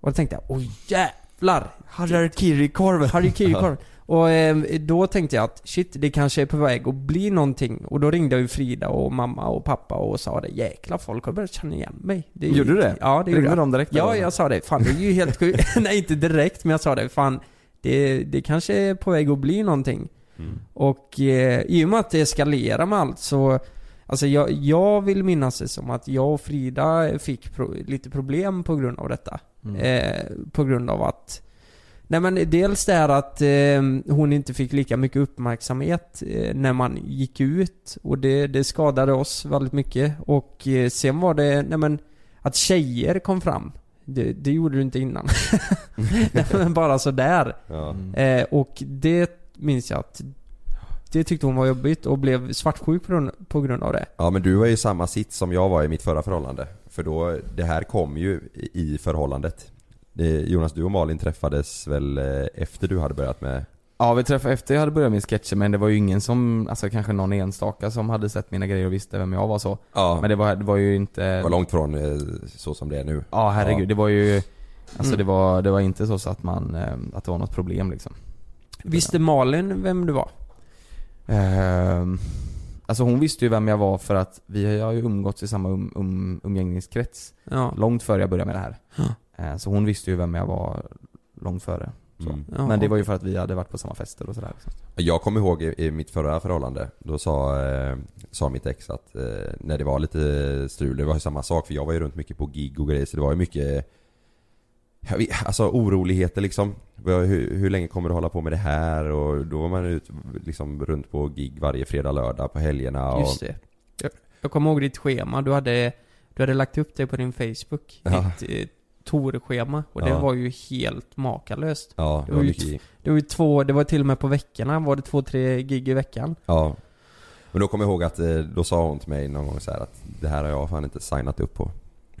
Och då tänkte jag, oj jävlar! Harry-kiri-korven! Harry-kiri-korven. Och eh, då tänkte jag att shit, det kanske är på väg att bli någonting. Och då ringde jag ju Frida och mamma och pappa och sa det. Jäklar, folk har börjat känna igen mig. Det ju- Gjorde du det? Ja, det Ringde gjorde jag. de direkt, Ja, eller? jag sa det. Fan, det är ju helt sjukt. Nej, inte direkt, men jag sa det. Fan, det, det kanske är på väg att bli någonting. Mm. Och eh, i och med att det eskalerar med allt så Alltså jag, jag vill minnas det som att jag och Frida fick pro, lite problem på grund av detta. Mm. Eh, på grund av att Nej men dels det här att eh, hon inte fick lika mycket uppmärksamhet eh, när man gick ut och det, det skadade oss väldigt mycket. Och eh, sen var det, nej men att tjejer kom fram. Det, det gjorde du inte innan. nej, men bara sådär. Ja. Mm. Eh, och det minns jag att det tyckte hon var jobbigt och blev svartsjuk på grund, på grund av det. Ja men du var ju i samma sitt som jag var i mitt förra förhållande. För då, det här kom ju i förhållandet. Det, Jonas, du och Malin träffades väl eh, efter du hade börjat med... Ja, vi träffade efter jag hade börjat med sketcher men det var ju ingen som, alltså kanske någon enstaka som hade sett mina grejer och visste vem jag var så. Ja, Men det var, det var ju inte... det var långt från eh, så som det är nu. Ja herregud, Ja. det var ju Alltså Mm. det var, det var inte så, så att man, eh, att det var något problem liksom Visste Malin vem du var? Ehm, Alltså hon visste ju vem jag var för att vi har ju umgåtts i samma um, um, umgängeskrets Ja. Långt före jag började med det här Ja. Eh, Så hon visste ju vem jag var långt före så. Mm. Ja, Men det var ju för att vi hade varit på samma fester och sådär liksom. Jag kommer ihåg i, i mitt förra förhållande, då sa, eh, sa mitt ex att eh, när det var lite strul, det var ju samma sak för jag var ju runt mycket på gig och grejer så det var ju mycket vet, Alltså oroligheter liksom. Hur, hur länge kommer du hålla på med det här? Och då var man ut liksom runt på gig varje fredag, lördag på helgerna och... Just det. Jag, jag kommer ihåg ditt schema. Du hade, du hade lagt upp det på din Facebook. Ja. Ditt Tor-schema. Och det Ja. var ju helt makalöst. Ja, det Det var ju mycket Det var ju två, det var till och med på veckorna var det två, tre gig i veckan. Ja. Men då kommer jag ihåg att, eh, då sa hon till mig någon gång så här att det här har jag fan inte signat upp på.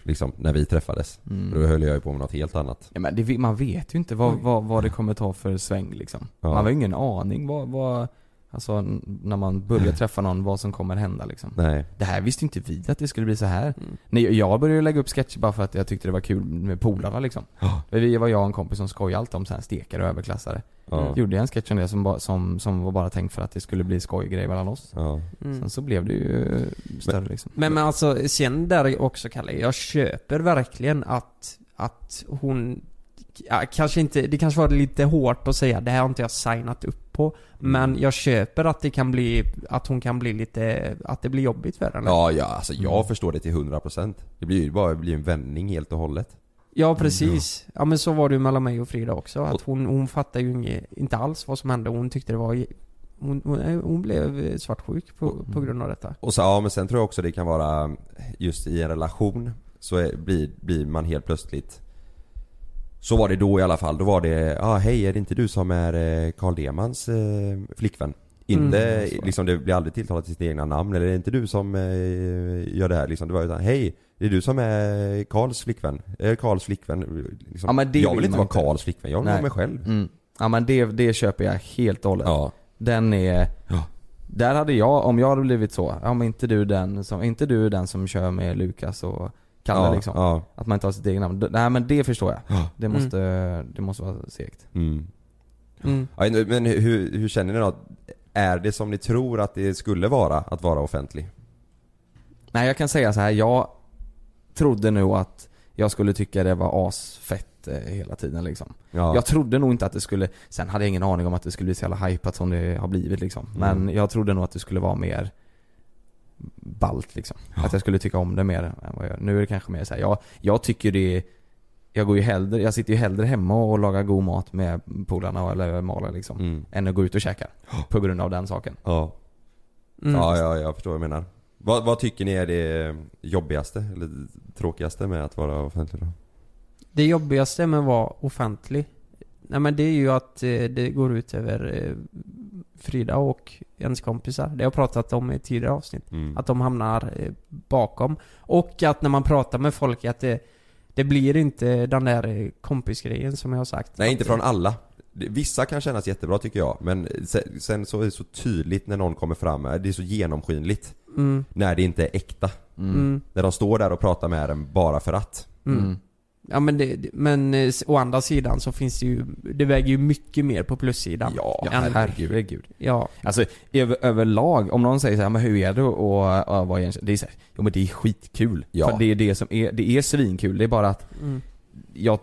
liksom, när vi träffades. Mm. Då höll jag ju på med något helt annat. Ja, men det, man vet ju inte vad, vad, vad det kommer ta för sväng liksom. Ja. Man har ju ingen aning vad, vad Alltså när man börjar träffa någon, vad som kommer hända liksom. Nej. Det här visste inte vi att det skulle bli så här. Mm. Nej, jag började lägga upp sketcher bara för att jag tyckte det var kul med polarna liksom. Vi var jag och en kompis som skojade alltid om så här stekare och överklassare. Ja. Gjorde jag en sketch om det som, som, som var bara tänkt för att det skulle bli skojgrej mellan oss. Mm. Sen så blev det ju större liksom. Men, men alltså, sen där också Kalle, jag köper verkligen att, att hon ja, kanske inte, det kanske var lite hårt att säga, det här har inte jag signat upp på. Men jag köper att det kan bli, att hon kan bli lite, att det blir jobbigt för henne. Ja, ja, alltså jag förstår det till 100% Det blir ju bara det blir en vändning helt och hållet. Ja precis. Ja men så var det ju mellan mig och Frida också. Att hon, hon fattade ju inget, inte alls vad som hände. Hon tyckte det var... Hon, hon, hon blev svartsjuk på, på grund av detta. Och så, ja men sen tror jag också det kan vara just i en relation så är, blir, blir man helt plötsligt Så var det då i alla fall, då var det ja ah, hej är det inte du som är eh, Carl Demans eh, flickvän? Inte, Mm, liksom det blir aldrig tilltalat till sitt egna namn eller är det inte du som eh, gör det här liksom? Det var utan hej, det är du som är Karls flickvän? Är Karls flickvän? Liksom, Ja, men det jag vill vill inte vara inte. Karls flickvän, jag vill vara mig själv. Mm. Ja men det, det köper jag helt och hållet. Ja. Den är... Där hade jag, om jag hade blivit så, ja men inte du den som, inte du den som kör med Lukas och Kalle Ja, liksom. ja. Att man inte har sitt eget namn. Nej men det förstår jag. Ja. Det måste, det måste vara segt. Mm. Mm. Ja, men hur, hur känner ni då? Är det som ni tror att det skulle vara att vara offentlig? Nej jag kan säga så här. jag trodde nog att jag skulle tycka det var asfett eh, hela tiden liksom. Ja. Jag trodde nog inte att det skulle, sen hade jag ingen aning om att det skulle bli så jävla hypat som det har blivit liksom. Men Mm. jag trodde nog att det skulle vara mer ballt liksom. Att jag skulle tycka om det mer än vad jag gör. Nu är det kanske mer så här. jag, jag tycker det är, jag går ju hellre, jag sitter ju hellre hemma och lagar god mat med polarna eller Malin liksom. Mm. Än att gå ut och käka. På grund av den saken. Ja. Mm. Ja, ja, jag förstår vad du menar. Vad, vad tycker ni är det jobbigaste eller tråkigaste med att vara offentlig då? Det jobbigaste med att vara offentlig, nej men det är ju att eh, det går ut över eh, Frida och ens kompisar. Det har jag pratat om i tidigare avsnitt. Mm. Att de hamnar eh, bakom. Och att när man pratar med folk att det, det blir inte den där eh, kompisgrejen som jag har sagt. Nej, inte från alla. Det- Vissa kan kännas jättebra tycker jag, men sen, sen så är det så tydligt när någon kommer fram, det är så genomskinligt. Mm. När det inte är äkta. Mm. När de står där och pratar med en bara för att. Mm. Ja men, det, men eh, å andra sidan så finns det ju, det väger ju mycket mer på plussidan. Ja, än- herregud. herregud. Ja. Alltså över, överlag, om någon säger så här, men hur är det att att vara igenkänd? Det är så här, jo men det är skitkul. Ja. För det är det som är, det är svinkul. Det är bara att Mm. jag,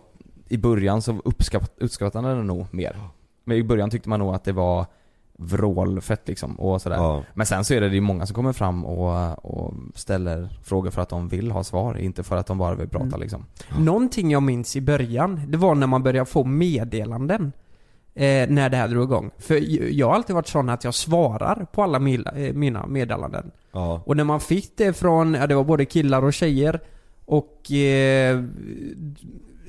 i början så uppskatt, uppskattade det nog mer. Men i början tyckte man nog att det var vrålfett liksom och sådär. Ja. Men sen så är det ju många som kommer fram och, och ställer frågor för att de vill ha svar, inte för att de bara vill prata Mm. liksom. Någonting jag minns i början, det var när man började få meddelanden. Eh, när det här drog igång. För jag har alltid varit sån att jag svarar på alla eh, mina meddelanden. Ja. Och när man fick det från, ja det var både killar och tjejer. Och eh,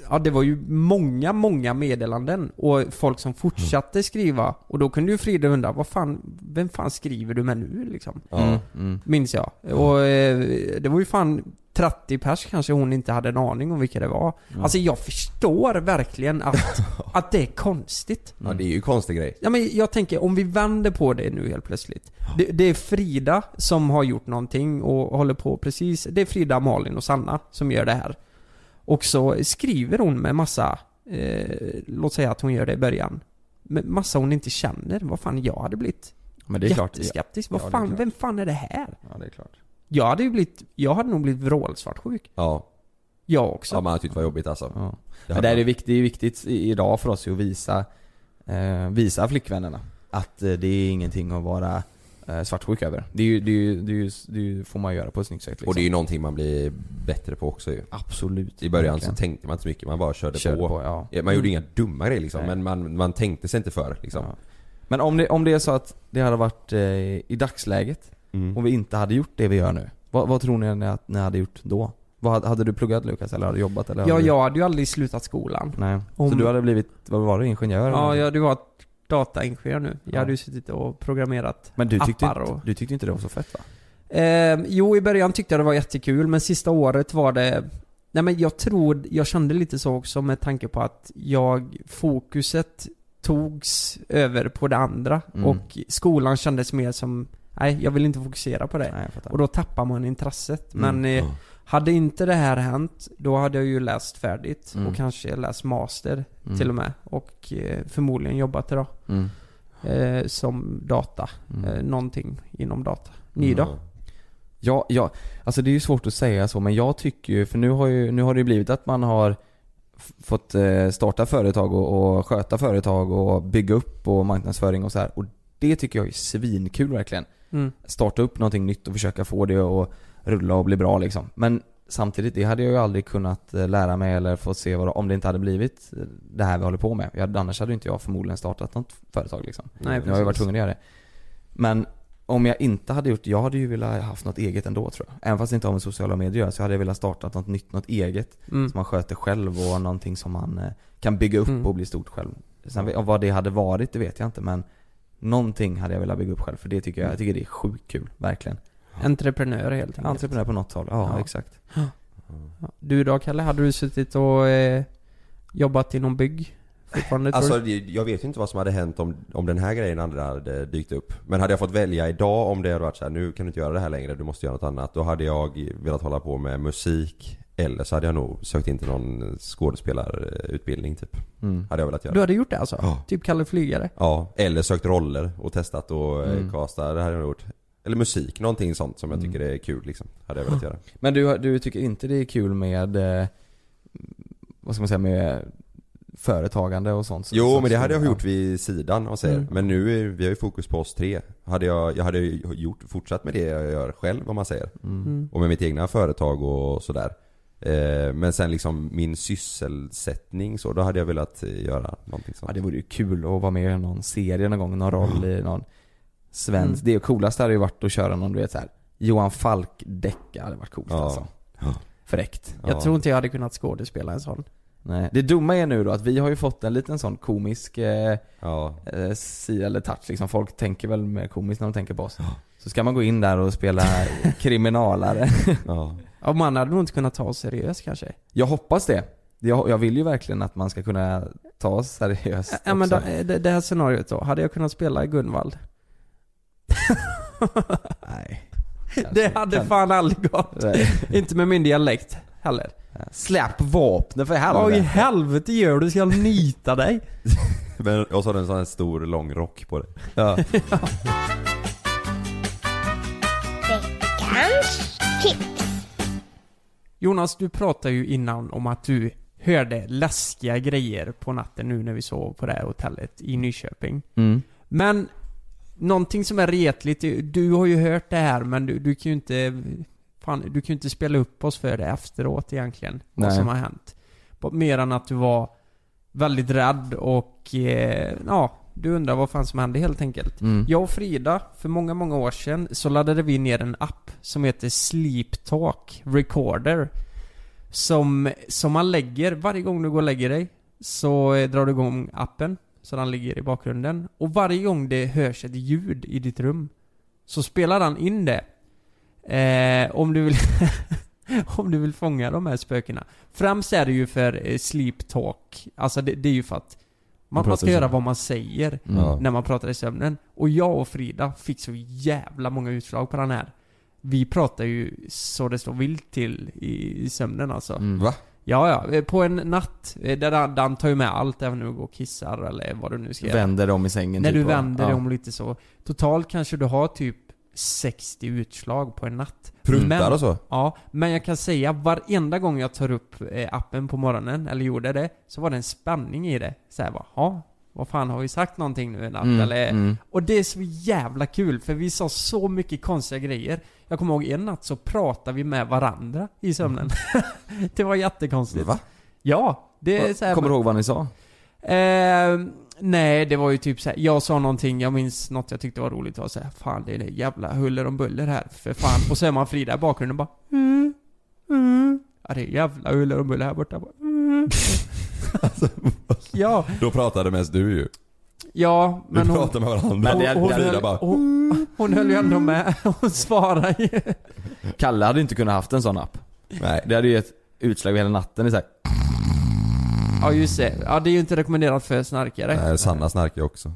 Ja det var ju många, många meddelanden och folk som fortsatte skriva. Och då kunde ju Frida undra, vad fan, vem fan skriver du med nu liksom? Ja. Mm. Minns jag. Och eh, det var ju fan 30 pers kanske hon inte hade en aning om vilka det var. Alltså jag förstår verkligen att, att det är konstigt. Ja, det är ju en konstig grej. Ja men jag tänker, om vi vänder på det nu helt plötsligt. Det, det är Frida som har gjort någonting och håller på precis, det är Frida, Malin och Sanna som gör det här. Och så skriver hon med massa, eh, låt säga att hon gör det i början. Med massa hon inte känner. Vad fan, jag hade blivit Men det är klart. jätteskeptisk. Ja, Vad fan, klart. vem fan är det här? Ja det är klart. Jag hade ju blivit, jag hade nog blivit vrålsvartsjuk. Ja. Jag också. Ja man har tyckt det var jobbigt alltså. Ja. Det Men hade det är viktigt, det är viktigt idag för oss att visa, eh, visa flickvännerna att eh, det är ingenting att vara svartsjuk över. Det, är ju, det, är ju, det, är ju, det är ju, får man göra på ett snyggt sätt liksom. Och det är ju någonting man blir bättre på också ju. Absolut. I början verkligen. så tänkte man inte så mycket, man bara körde, Körde på. på, ja. Man gjorde Mm. inga dumma grejer liksom, Nej. men man, man tänkte sig inte för liksom. Ja. Men om det, om det är så att det hade varit eh, i dagsläget Mm. och vi inte hade gjort det vi gör nu. Vad, vad tror ni att ni hade gjort då? Vad, hade- du pluggat Lukas eller hade du jobbat eller? Ja, hade du... jag hade ju aldrig slutat skolan. Nej. Om- Så du hade blivit, vad var det, ingenjör? eller Ja, något? jag hade varit dataingenjör nu. Jag Ja. hade ju suttit och programmerat Men du tyckte, appar inte, och... du tyckte inte det var så fett va? Eh, jo, i början tyckte jag det var jättekul, men sista året var det... Nej men jag tror, jag kände lite så också med tanke på att jag, fokuset togs över på det andra Mm. och skolan kändes mer som, nej jag vill inte fokusera på det. Nej, och då tappar man intresset. Mm. Men eh, hade inte det här hänt, då hade jag ju läst färdigt Mm. och kanske läst master Mm. till och med. Och eh, förmodligen jobbat idag. Mm. Eh, som data. Mm. Eh, någonting inom data. Ni då? Ja, ja, alltså det är ju svårt att säga så men jag tycker ju, för nu har ju, nu har det ju blivit att man har fått eh, starta företag och, och sköta företag och bygga upp och marknadsföring och så här. Och det tycker jag är svinkul verkligen. Mm. Starta upp någonting nytt och försöka få det att rulla och bli bra liksom. Men samtidigt, det hade jag ju aldrig kunnat eh, lära mig eller få se vad, om det inte hade blivit eh, det här vi håller på med. Jag, annars hade inte jag förmodligen startat något företag liksom. Nej, jag har ju varit precis. tvungen att göra det. Men om jag inte hade gjort jag hade ju velat ha haft något eget ändå tror jag. Även fast det inte har med sociala medier så hade jag velat starta något nytt, något eget. Mm. Som man sköter själv och någonting som man eh, kan bygga upp Mm. och bli stort själv. Sen, om vad det hade varit, det vet jag inte men Någonting hade jag velat bygga upp själv för det tycker jag, jag tycker det är sjukt kul, verkligen. Entreprenör helt enkelt. Entreprenör på något håll, ja, Ja. exakt. Ja. Du då Kalle, hade du suttit och eh, jobbat inom bygg Alltså jag vet ju inte vad som hade hänt om, om den här grejen aldrig hade dykt upp. Men hade jag fått välja idag om det hade varit så här, nu kan du inte göra det här längre, du måste göra något annat. Då hade jag velat hålla på med musik. Eller så hade jag nog sökt in till någon skådespelarutbildning typ. Mm. Hade jag velat göra. Du hade gjort det alltså? Ja. Typ Kalle Flygare? Ja, eller sökt roller och testat och Mm. mm. casta, det hade jag nog gjort. Eller musik, någonting sånt som jag Mm. tycker är kul liksom. Hade jag velat göra. Men du, du tycker inte det är kul med, eh, vad ska man säga, med företagande och sånt? Jo men det hade jag Ja. gjort vid sidan och säger. Mm. Men nu är vi har ju fokus på oss tre. Hade jag, jag hade ju gjort, fortsatt med det jag gör själv om man säger. Mm. Mm. Och med mitt egna företag och sådär. Eh, men sen liksom min sysselsättning så, då hade jag velat eh, göra någonting sånt. Ja det vore ju kul att vara med i någon serie någon gång, någon roll i någon svensk. Mm. Det coolaste hade ju varit att köra någon du vet så här. Johan Falk-decka hade varit coolt Ja. alltså. Fräckt. Jag tror inte jag hade kunnat skådespela en sån. Nej. Det dumma är nu då att vi har ju fått en liten sån komisk eh, Ja. eh, sida eller touch liksom. Folk tänker väl mer komiskt när de tänker på oss. Så ska man gå in där och spela kriminalare. Ja. Ja, man hade nog inte kunnat ta oss seriöst kanske. Jag hoppas det. Jag, jag vill ju verkligen att man ska kunna ta oss seriöst Ja men då, också. det, det här scenariot då, hade jag kunnat spela Gunvald? Nej. Det hade kan- fan aldrig gått. Nej. inte med min dialekt heller. Släpp vapnet för helvete. Vad i helvete gör du? Ska jag nita dig? Men, och så har du en sån här stor lång rock på dig. Ja. Veckans tips. Jonas, du pratade ju innan om att du hörde läskiga grejer på natten nu när vi sov på det här hotellet i Nyköping. Mm. Men någonting som är retligt, du har ju hört det här men du, du kan ju inte Fan, du kan ju inte spela upp oss för det efteråt egentligen. Vad Nej. som har hänt. Mer än att du var väldigt rädd och eh, ja, du undrar vad fan som hände helt enkelt. Mm. Jag och Frida, för många, många år sedan, så laddade vi ner en app som heter Sleep Talk Recorder. Som, som man lägger, varje gång du går och lägger dig, så eh, drar du igång appen. Så den ligger i bakgrunden. Och varje gång det hörs ett ljud i ditt rum, så spelar den in det. Eh, om du vill om du vill fånga de här spökena. Främst är det ju för eh, sleep talk. Alltså det, det är ju för att man, man pratar ska göra vad man säger Mm. när man pratar i sömnen. Och jag och Frida fick så jävla många utslag på den här. Vi pratar ju så det står vilt till i, i sömnen alltså. Mm. Va? Ja, ja. eh, På en natt, eh, där den tar ju med allt även när du går och kissar eller vad du nu ska göra. Vänder dig om i sängen När typ du vänder ja. dig om lite så. Totalt kanske du har typ 60 utslag på en natt. Pruttar och så? Ja, men jag kan säga varenda gång jag tar upp eh, appen på morgonen, eller gjorde det, så var det en spänning i det. Såhär bara, ja, vad fan har vi sagt någonting nu i natt? Mm, eller, mm. Och det är så jävla kul, för vi sa så mycket konstiga grejer. Jag kommer ihåg en natt så pratade vi med varandra i sömnen. det var jättekonstigt. Va? Ja, det är så här, Kommer du ihåg vad ni sa? Eh, nej, det var ju typ såhär, jag sa någonting, jag minns något jag tyckte var roligt, var såhär, fan det är det jävla huller om buller här, för fan. Och så är man Frida i bakgrunden bara, mm, mm. Ja det är jävla huller om buller här borta. Bara, mm. ja, Då pratade mest du ju. ja, Vi men hon, pratade med varandra. Men det- och hon, Frida höll, bara hon, hon höll ju ändå med, hon svarade ju. Kalle hade inte kunnat haft en sån app. Nej. Det hade ju gett utslag hela natten. Det är så här, Ja just det. Ja det är ju inte rekommenderat för snarkare. Nej, Sanna snarkar också.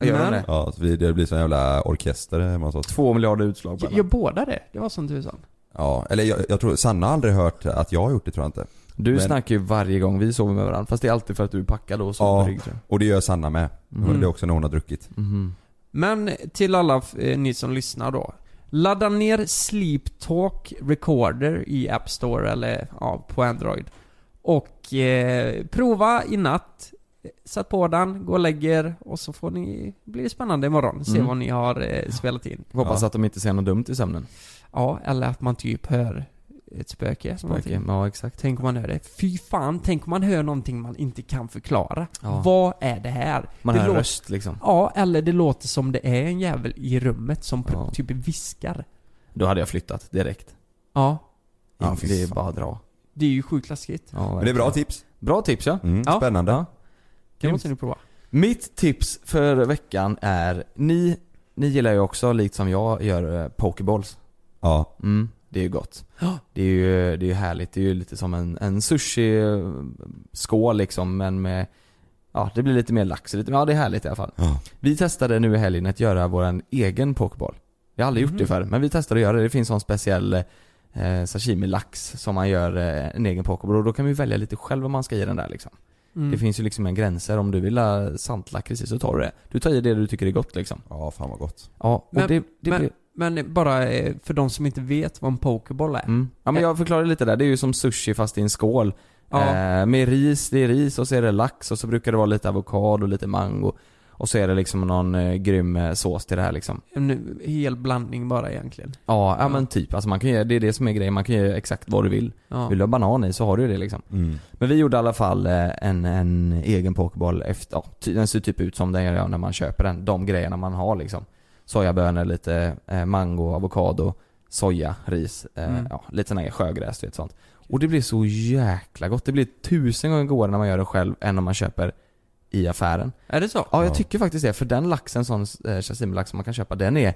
Gör de det? Ja, så vi- det blir sån jävla orkester hemma hos oss. Två miljarder utslag på Gör båda det? Det var som tusan. Ja, eller jag, jag tror, Sanna har aldrig hört att jag har gjort det tror jag inte. Du Men- snackar ju varje gång vi sover med varandra, fast det är alltid för att du är packad och sover Ja, på rygg tror jag. och det gör Sanna med. Mm. Och det är också när hon har druckit. Mhm. Men till alla eh, ni som lyssnar då. Ladda ner Sleep Talk Recorder i App Store eller ja, på Android. Och eh, prova i natt. Sätt på den, gå och lägg er och så får ni, blir det spännande imorgon. Se Mm. vad ni har eh, spelat in. Hoppas att de inte ser något dumt i sömnen. Ja, eller att man typ hör ett spöke. Spöke, ja exakt. Tänk om man hör det. Fy fan, tänk om man hör någonting man inte kan förklara. Ja. Vad är det här? Man det hör en låter- röst liksom. Ja, eller det låter som det är en jävel i rummet som Ja. typ viskar. Då hade jag flyttat direkt. Ja. Ja, det är bara att dra. Det är ju sjukt läskigt. Ja, Men det är bra tips. Bra tips ja. Mm, Ja. Spännande. Ja. Det måste ni prova. Mitt tips för veckan är, ni, ni gillar ju också, likt som jag, gör eh, pokeballs. Ja. Mm, det är ju gott. Det är ju, det är ju härligt, det är ju lite som en, en sushi-skål liksom, men med Ja, det blir lite mer lax, lite, ja det är härligt i alla fall. Ja. Vi testade nu i helgen att göra vår egen pokeball. Vi har aldrig gjort det Mhm. förr, men vi testade att göra det. Det finns sån speciell eh, sashimi-lax som man gör eh, en egen pokeball och då kan vi välja lite själv vad man ska i den där liksom. Mm. Det finns ju liksom inga gränser. Om du vill ha saltlakrits så tar du det. Du tar i det du tycker är gott liksom. Ja, fan vad gott. Ja, och Men- det, det men, blir... men bara eh, för de som inte vet vad en pokeball är. Mm. Ja men jag förklarar lite där. Det är ju som sushi fast i en skål. Ja. Eh, med ris, det är ris och så är det lax och så brukar det vara lite avokado och lite mango. Och så är det liksom någon eh, grym eh, sås till det här liksom. En hel blandning bara egentligen. Ja, ja, Ja. men typ. Alltså man kan göra, det är det som är grejen. Man kan göra exakt vad du vill. Ja. Vill du ha banan i så har du ju det liksom. Mm. Men vi gjorde i alla fall eh, en, en egen pokeball efter, ja, ty, den ser typ ut som den gör när man köper den. De grejerna man har liksom. Sojabönor, lite eh, mango, avokado, soja, ris, eh, Mm. ja, lite sån här sjögräs, du vet sånt. Och det blir så jäkla gott. Det blir tusen gånger godare när man gör det själv än om man köper i affären. Är det så? Ja, jag Ja. tycker faktiskt det. För den laxen, sån eh, sashimi-lax som man kan köpa, den är,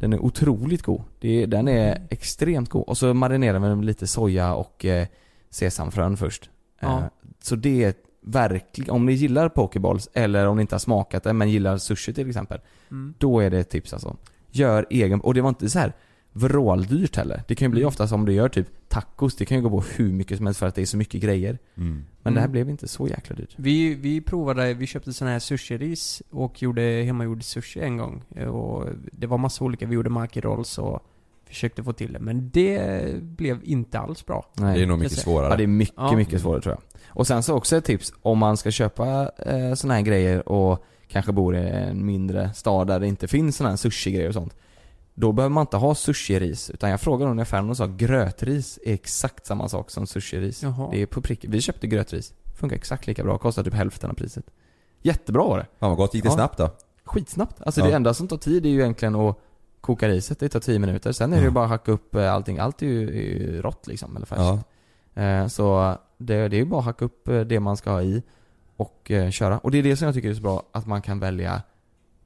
den är otroligt god. Det är, den är Mm. extremt god. Och så marinerar man med lite soja och eh, sesamfrön först. Ja. Eh, så det är verkligen, om ni gillar pokeballs eller om ni inte har smakat det men gillar sushi till exempel. Mm. Då är det ett tips alltså. Gör egen, och det var inte så här vråldyrt heller. Det kan ju bli Mm. ofta som du gör typ tacos, det kan ju gå på hur mycket som helst för att det är så mycket grejer. Mm. Men det här Mm. blev inte så jäkla dyrt. Vi, vi provade, vi köpte sån här sushi-ris och gjorde hemmagjord sushi en gång. Och det var massa olika, vi gjorde maki rolls och försökte få till det. Men det blev inte alls bra. Nej. Det är nog mycket svårare. Ja det är mycket, Ja. mycket svårare tror jag. Och sen så också ett tips, om man ska köpa eh, såna här grejer och kanske bor i en mindre stad där det inte finns såna här sushi-grejer och sånt. Då behöver man inte ha sushi-ris, utan jag frågade någon i affären och sa grötris är exakt samma sak som sushi-ris. Jaha. Det är på prick. Vi köpte grötris. Funkar exakt lika bra, kostar typ hälften av priset. Jättebra var det. Fan vad gott. Gick det Ja. snabbt då? Skitsnabbt. Alltså Ja. det enda som tar tid är ju egentligen att koka riset, det tar 10 minuter. Sen är det ju Ja. bara att hacka upp eh, allting. Allt är ju, är ju rått liksom, eller färskt. Ja. Eh, Så det, det är ju bara att hacka upp eh, det man ska ha i och köra. Och det är det som jag tycker är så bra, att man kan välja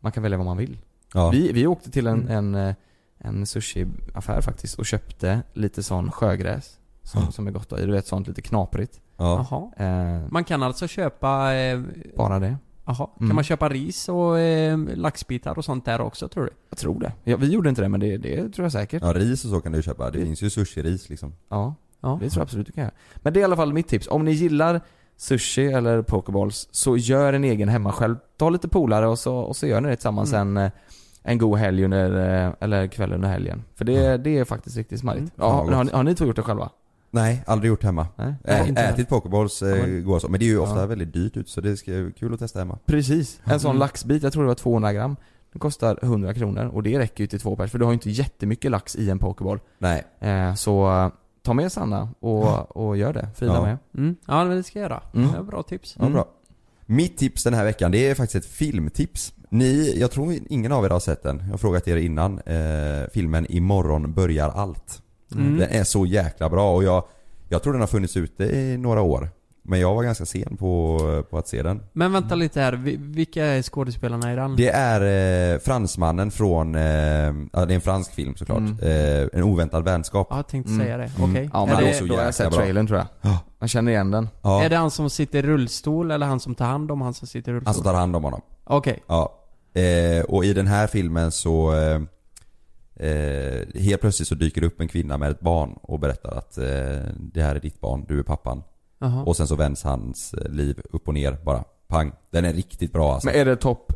Man kan välja vad man vill. Ja. Vi, vi åkte till en, en, eh, en sushi-affär faktiskt och köpte lite sån sjögräs som, Ja. som är gott att ha i. Du vet sånt lite knaprigt. Ja. Jaha. Eh, Man kan alltså köpa... Eh, bara det. Jaha. Kan Mm. man köpa ris och eh, laxbitar och sånt där också tror du? Jag tror det. Ja, vi gjorde inte det men det, det tror jag säkert. Ja, ris och så kan du köpa. Det Det- finns ju sushi-ris liksom. Ja. Ja. Det tror jag absolut du kan göra. Men det är i alla fall mitt tips. Om ni gillar sushi eller pokeballs, så gör en egen hemma själv. Ta lite polare och så, och så gör ni det tillsammans Mm. en, eh, en god helg under, eh, eller kväll under helgen. För det, det är faktiskt riktigt smarrigt. Mm. Ja, har, gott. ni- har ni två gjort det själva? Nej, aldrig gjort hemma. Nej? Ä- inte ätit pokeballs eh, Ja, men- går så. Men det är ju ofta Ja. väldigt dyrt ut så det ska ju kul att testa hemma. Precis. En sån Mm. laxbit, jag tror det var 200 gram. Den kostar 100 kronor och det räcker ju till två pers för du har ju inte jättemycket lax i en pokeball. Nej. Eh, så ta med Sanna och, och gör det. Frida Ja. med. Mm. Ja, men det ska jag göra. Mm. Det är bra tips. Ja, bra. Mitt tips den här veckan, det är faktiskt ett filmtips. Ni, jag tror ingen av er har sett den. Jag har frågat er innan. Eh, filmen Imorgon börjar allt. Mm. Den är så jäkla bra och jag, jag tror den har funnits ute i några år. Men jag var ganska sen på, på att se den. Men vänta lite här, Vi- vilka är skådespelarna i den? Det är eh, fransmannen från, eh, ja det är en fransk film såklart. Mm. Eh, en oväntad vänskap. Ja, jag tänkte Mm. säga det. Mm. Okej. Ja Är men det är så då har jag sett bra. trailern tror jag. Ja. Man känner igen den. Ja, Är det han som sitter i rullstol eller han som tar hand om han som sitter i rullstol? han som tar hand om honom. Okej. Ja. Eh, och i den här filmen så eh, eh, Helt plötsligt så dyker det upp en kvinna med ett barn och berättar att eh, det här är ditt barn, du är pappan. Jaha. Och sen så vänds hans eh, liv upp och ner bara. Pang. Den är riktigt bra alltså. Men är det topp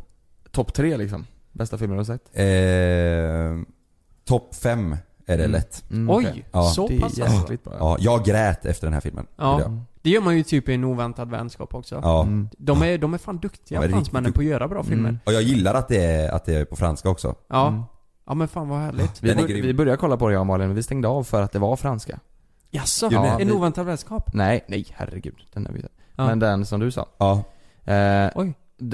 top tre liksom? Bästa filmen du har sett? Eh, Topp fem är det Mm. lätt. Mm, Oj. Ja. så Det är pass alltså. jäkligt bra. Ja, jag grät efter den här filmen. Ja. Det gör man ju typ i en oväntad vänskap också. Ja. Mm. De är, de är fan duktiga Ja, det fransmännen på att göra bra filmer. Mm. Och jag gillar att det är, att det är på franska också. Ja. Mm. Ja men fan vad härligt. Vi, bör, vi började kolla på det jag och Malin, men vi stängde av för att det var franska. Jaså? Nej. en vi- oväntad vänskap? Nej, nej herregud. Den har vi. Ja. Men den som du sa. Ja. Eh, Oj.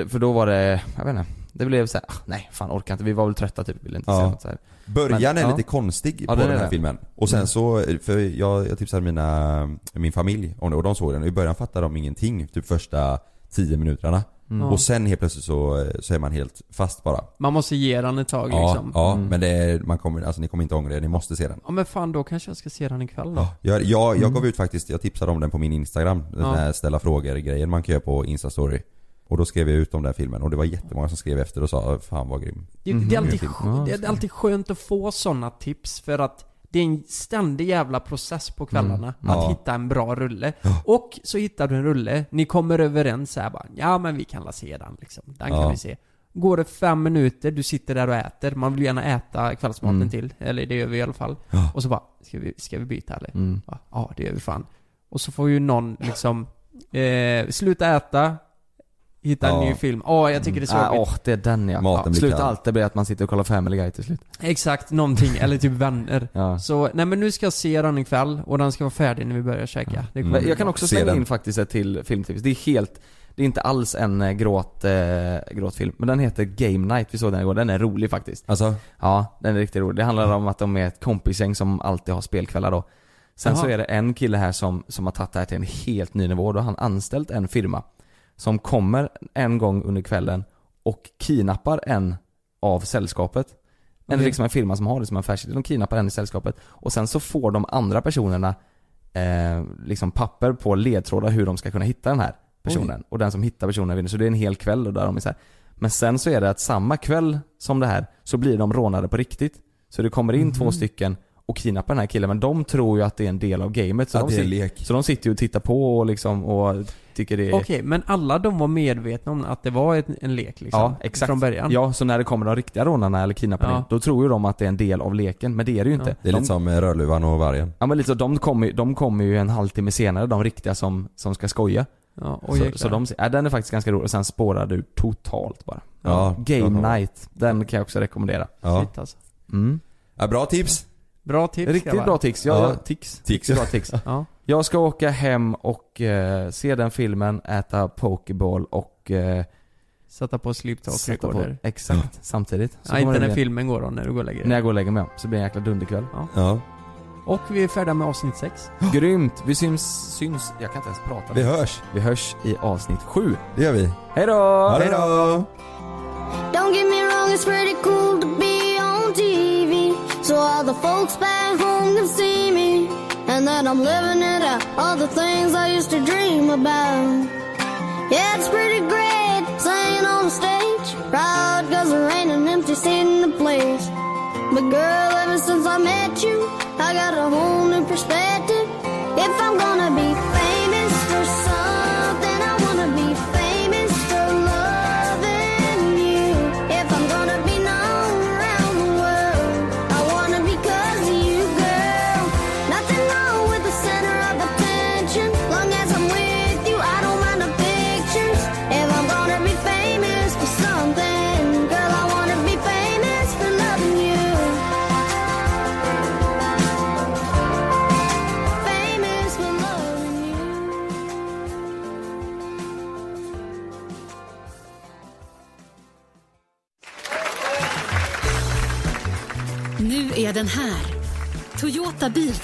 för då var det, jag vet inte. Det blev så här, ah, nej fan orkar inte. Vi var väl trötta typ, ville inte Ja. se något så här. Början Men, är ja. lite konstig Ja, på den den är här det. filmen. Och sen Mm. så, för jag, jag tipsade mina, min familj om det och de såg den och i början fattade de ingenting, typ första 10 minuterna. Mm. Och sen helt plötsligt så, så är man helt fast bara. Man måste ge den ett tag Ja, liksom. ja Mm. men det är, man kommer, alltså ni kommer inte ångra er, ni måste se den. Ja men fan då kanske jag ska se den ikväll då. Jag, jag, jag Mm. gav ut faktiskt, jag tipsade om den på min Instagram, den Ja. här ställa frågor-grejen man kan göra på Instastory. Och då skrev jag ut om den här filmen och det var jättemånga som skrev efter och sa 'Fan vad grym' Det, Mhm. det, är alltid, film. skö- det är alltid skönt att få sådana tips för att det är en ständig jävla process på kvällarna Mm. att Ja. hitta en bra rulle. Och så hittar du en rulle, ni kommer överens här bara, ja men vi kan la se den liksom. Den kan Ja. vi se. Går det fem minuter, du sitter där och äter, man vill gärna äta kvällsmaten Mm. till, eller det gör vi i alla fall. Ja. Och så bara, ska vi, ska vi byta eller? Mm. Ja, Ja, det gör vi fan. Och så får ju någon liksom, eh, sluta äta, hitta en Ja. ny film. Åh, jag tycker det är så Ah, jobbigt. Åh, det är den ja. Maten ja blir Sluta kall. alltid bli att man sitter och kollar Family Guy till slut. Exakt, någonting, eller typ vänner. Ja. Så, nej men nu ska jag se den ikväll och den ska vara färdig när vi börjar käka. Det kommer Mm. bli Jag kan bra. också Se slänga den. in faktiskt ett till filmtips. Det är helt, det är inte alls en eh, gråt, eh, gråtfilm. Men den heter Game Night, vi såg den igår. Den är rolig faktiskt. Alltså, Ja, den är riktigt rolig. Det handlar om att de är ett kompisgäng som alltid har spelkvällar då. Sen Jaha. så är det en kille här som, som har tagit det här till en helt ny nivå. Då har han anställt en firma som kommer en gång under kvällen och kidnappar en av sällskapet. En, liksom en firma som har det som affärsidé. De kidnappar en i sällskapet och sen så får de andra personerna eh, liksom papper på ledtrådar hur de ska kunna hitta den här personen. Och den som hittar personen vinner. Så det är en hel kväll där de är så här. Men sen så är det att samma kväll som det här så blir de rånade på riktigt. Så det kommer in Mhm. två stycken och kidnappar den här killen men de tror ju att det är en del av gamet. Så, att de, det är lek. så de sitter ju och tittar på och liksom och tycker det är... Okej, men alla de var medvetna om att det var en, en lek liksom? Ja, exakt. Från början? Ja, så när det kommer de riktiga rånarna eller kidnapparna, Ja. då tror ju de att det är en del av leken, men det är det ju inte. Ja. Det är de, lite som eh, Rödluvan och Vargen. Ja men lite så, de kommer, ju- de kommer ju en halvtimme senare, de riktiga som, som ska skoja. Ja, oj, så, så de, ja, den är faktiskt ganska rolig, och sen spårar du totalt bara. Ja, Game. Night, den kan jag också rekommendera. Ja. Shit, alltså. Mm. ja bra tips! Bra tips Riktigt grabbar. bra tics, ja, Ja. ja. tics. Tics. Bra tics. Ja. Jag ska åka hem och eh, se den filmen, äta pokeball och eh, Sätta på sleep talk sätta på, recorder. exakt, samtidigt. Så Ja, inte när filmen går då, när du går och lägger dig. När jag går och lägger mig, ja. så blir det en jäkla dunderkväll. Ja. Och vi är färdiga med avsnitt 6. Grymt! Vi syns, syns, jag kan inte ens prata. Vi hörs! Vi hörs i avsnitt sju. Det gör vi. Hej då! Hej då! Don't get me wrong, it's pretty cool all the folks back home can see me. And that I'm living it out, all the things I used to dream about. Yeah, it's pretty great singing on the stage. Proud cause there ain't an empty seat in the place. But girl, ever since I met you, I got a whole new perspective. If I'm gonna be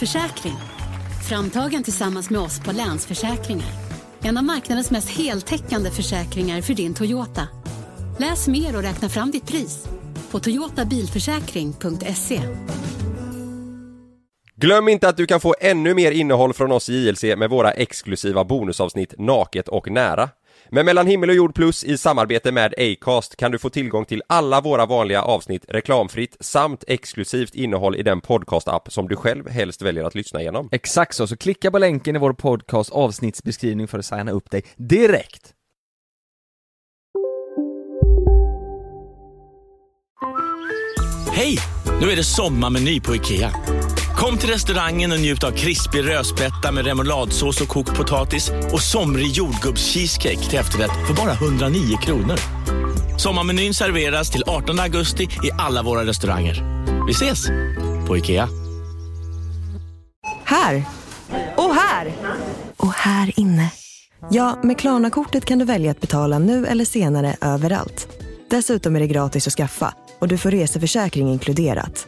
Toyota. Framtagen tillsammans med oss på Länsförsäkringar. En av marknadens mest heltäckande försäkringar för din Toyota. Läs mer och räkna fram ditt pris på toyotabilförsäkring.se. Glöm inte att du kan få ännu mer innehåll från oss i JLC med våra exklusiva bonusavsnitt Naket och nära. Med Mellan himmel och jord plus i samarbete med Acast kan du få tillgång till alla våra vanliga avsnitt reklamfritt samt exklusivt innehåll i den podcast-app som du själv helst väljer att lyssna igenom. Exakt så, så klicka på länken i vår podcast avsnittsbeskrivning för att signa upp dig direkt. Hej! Nu är det sommarmeny på IKEA. Kom till restaurangen och njut av krispig rödspätta med remouladsås och kokt potatis och somrig jordgubbscheesecake till efterrätt för bara 109 kronor. Sommarmenyn serveras till 18 augusti i alla våra restauranger. Vi ses! På IKEA. Här! Och här! Och här inne. Ja, med Klarna-kortet kan du välja att betala nu eller senare överallt. Dessutom är det gratis att skaffa och du får reseförsäkring inkluderat.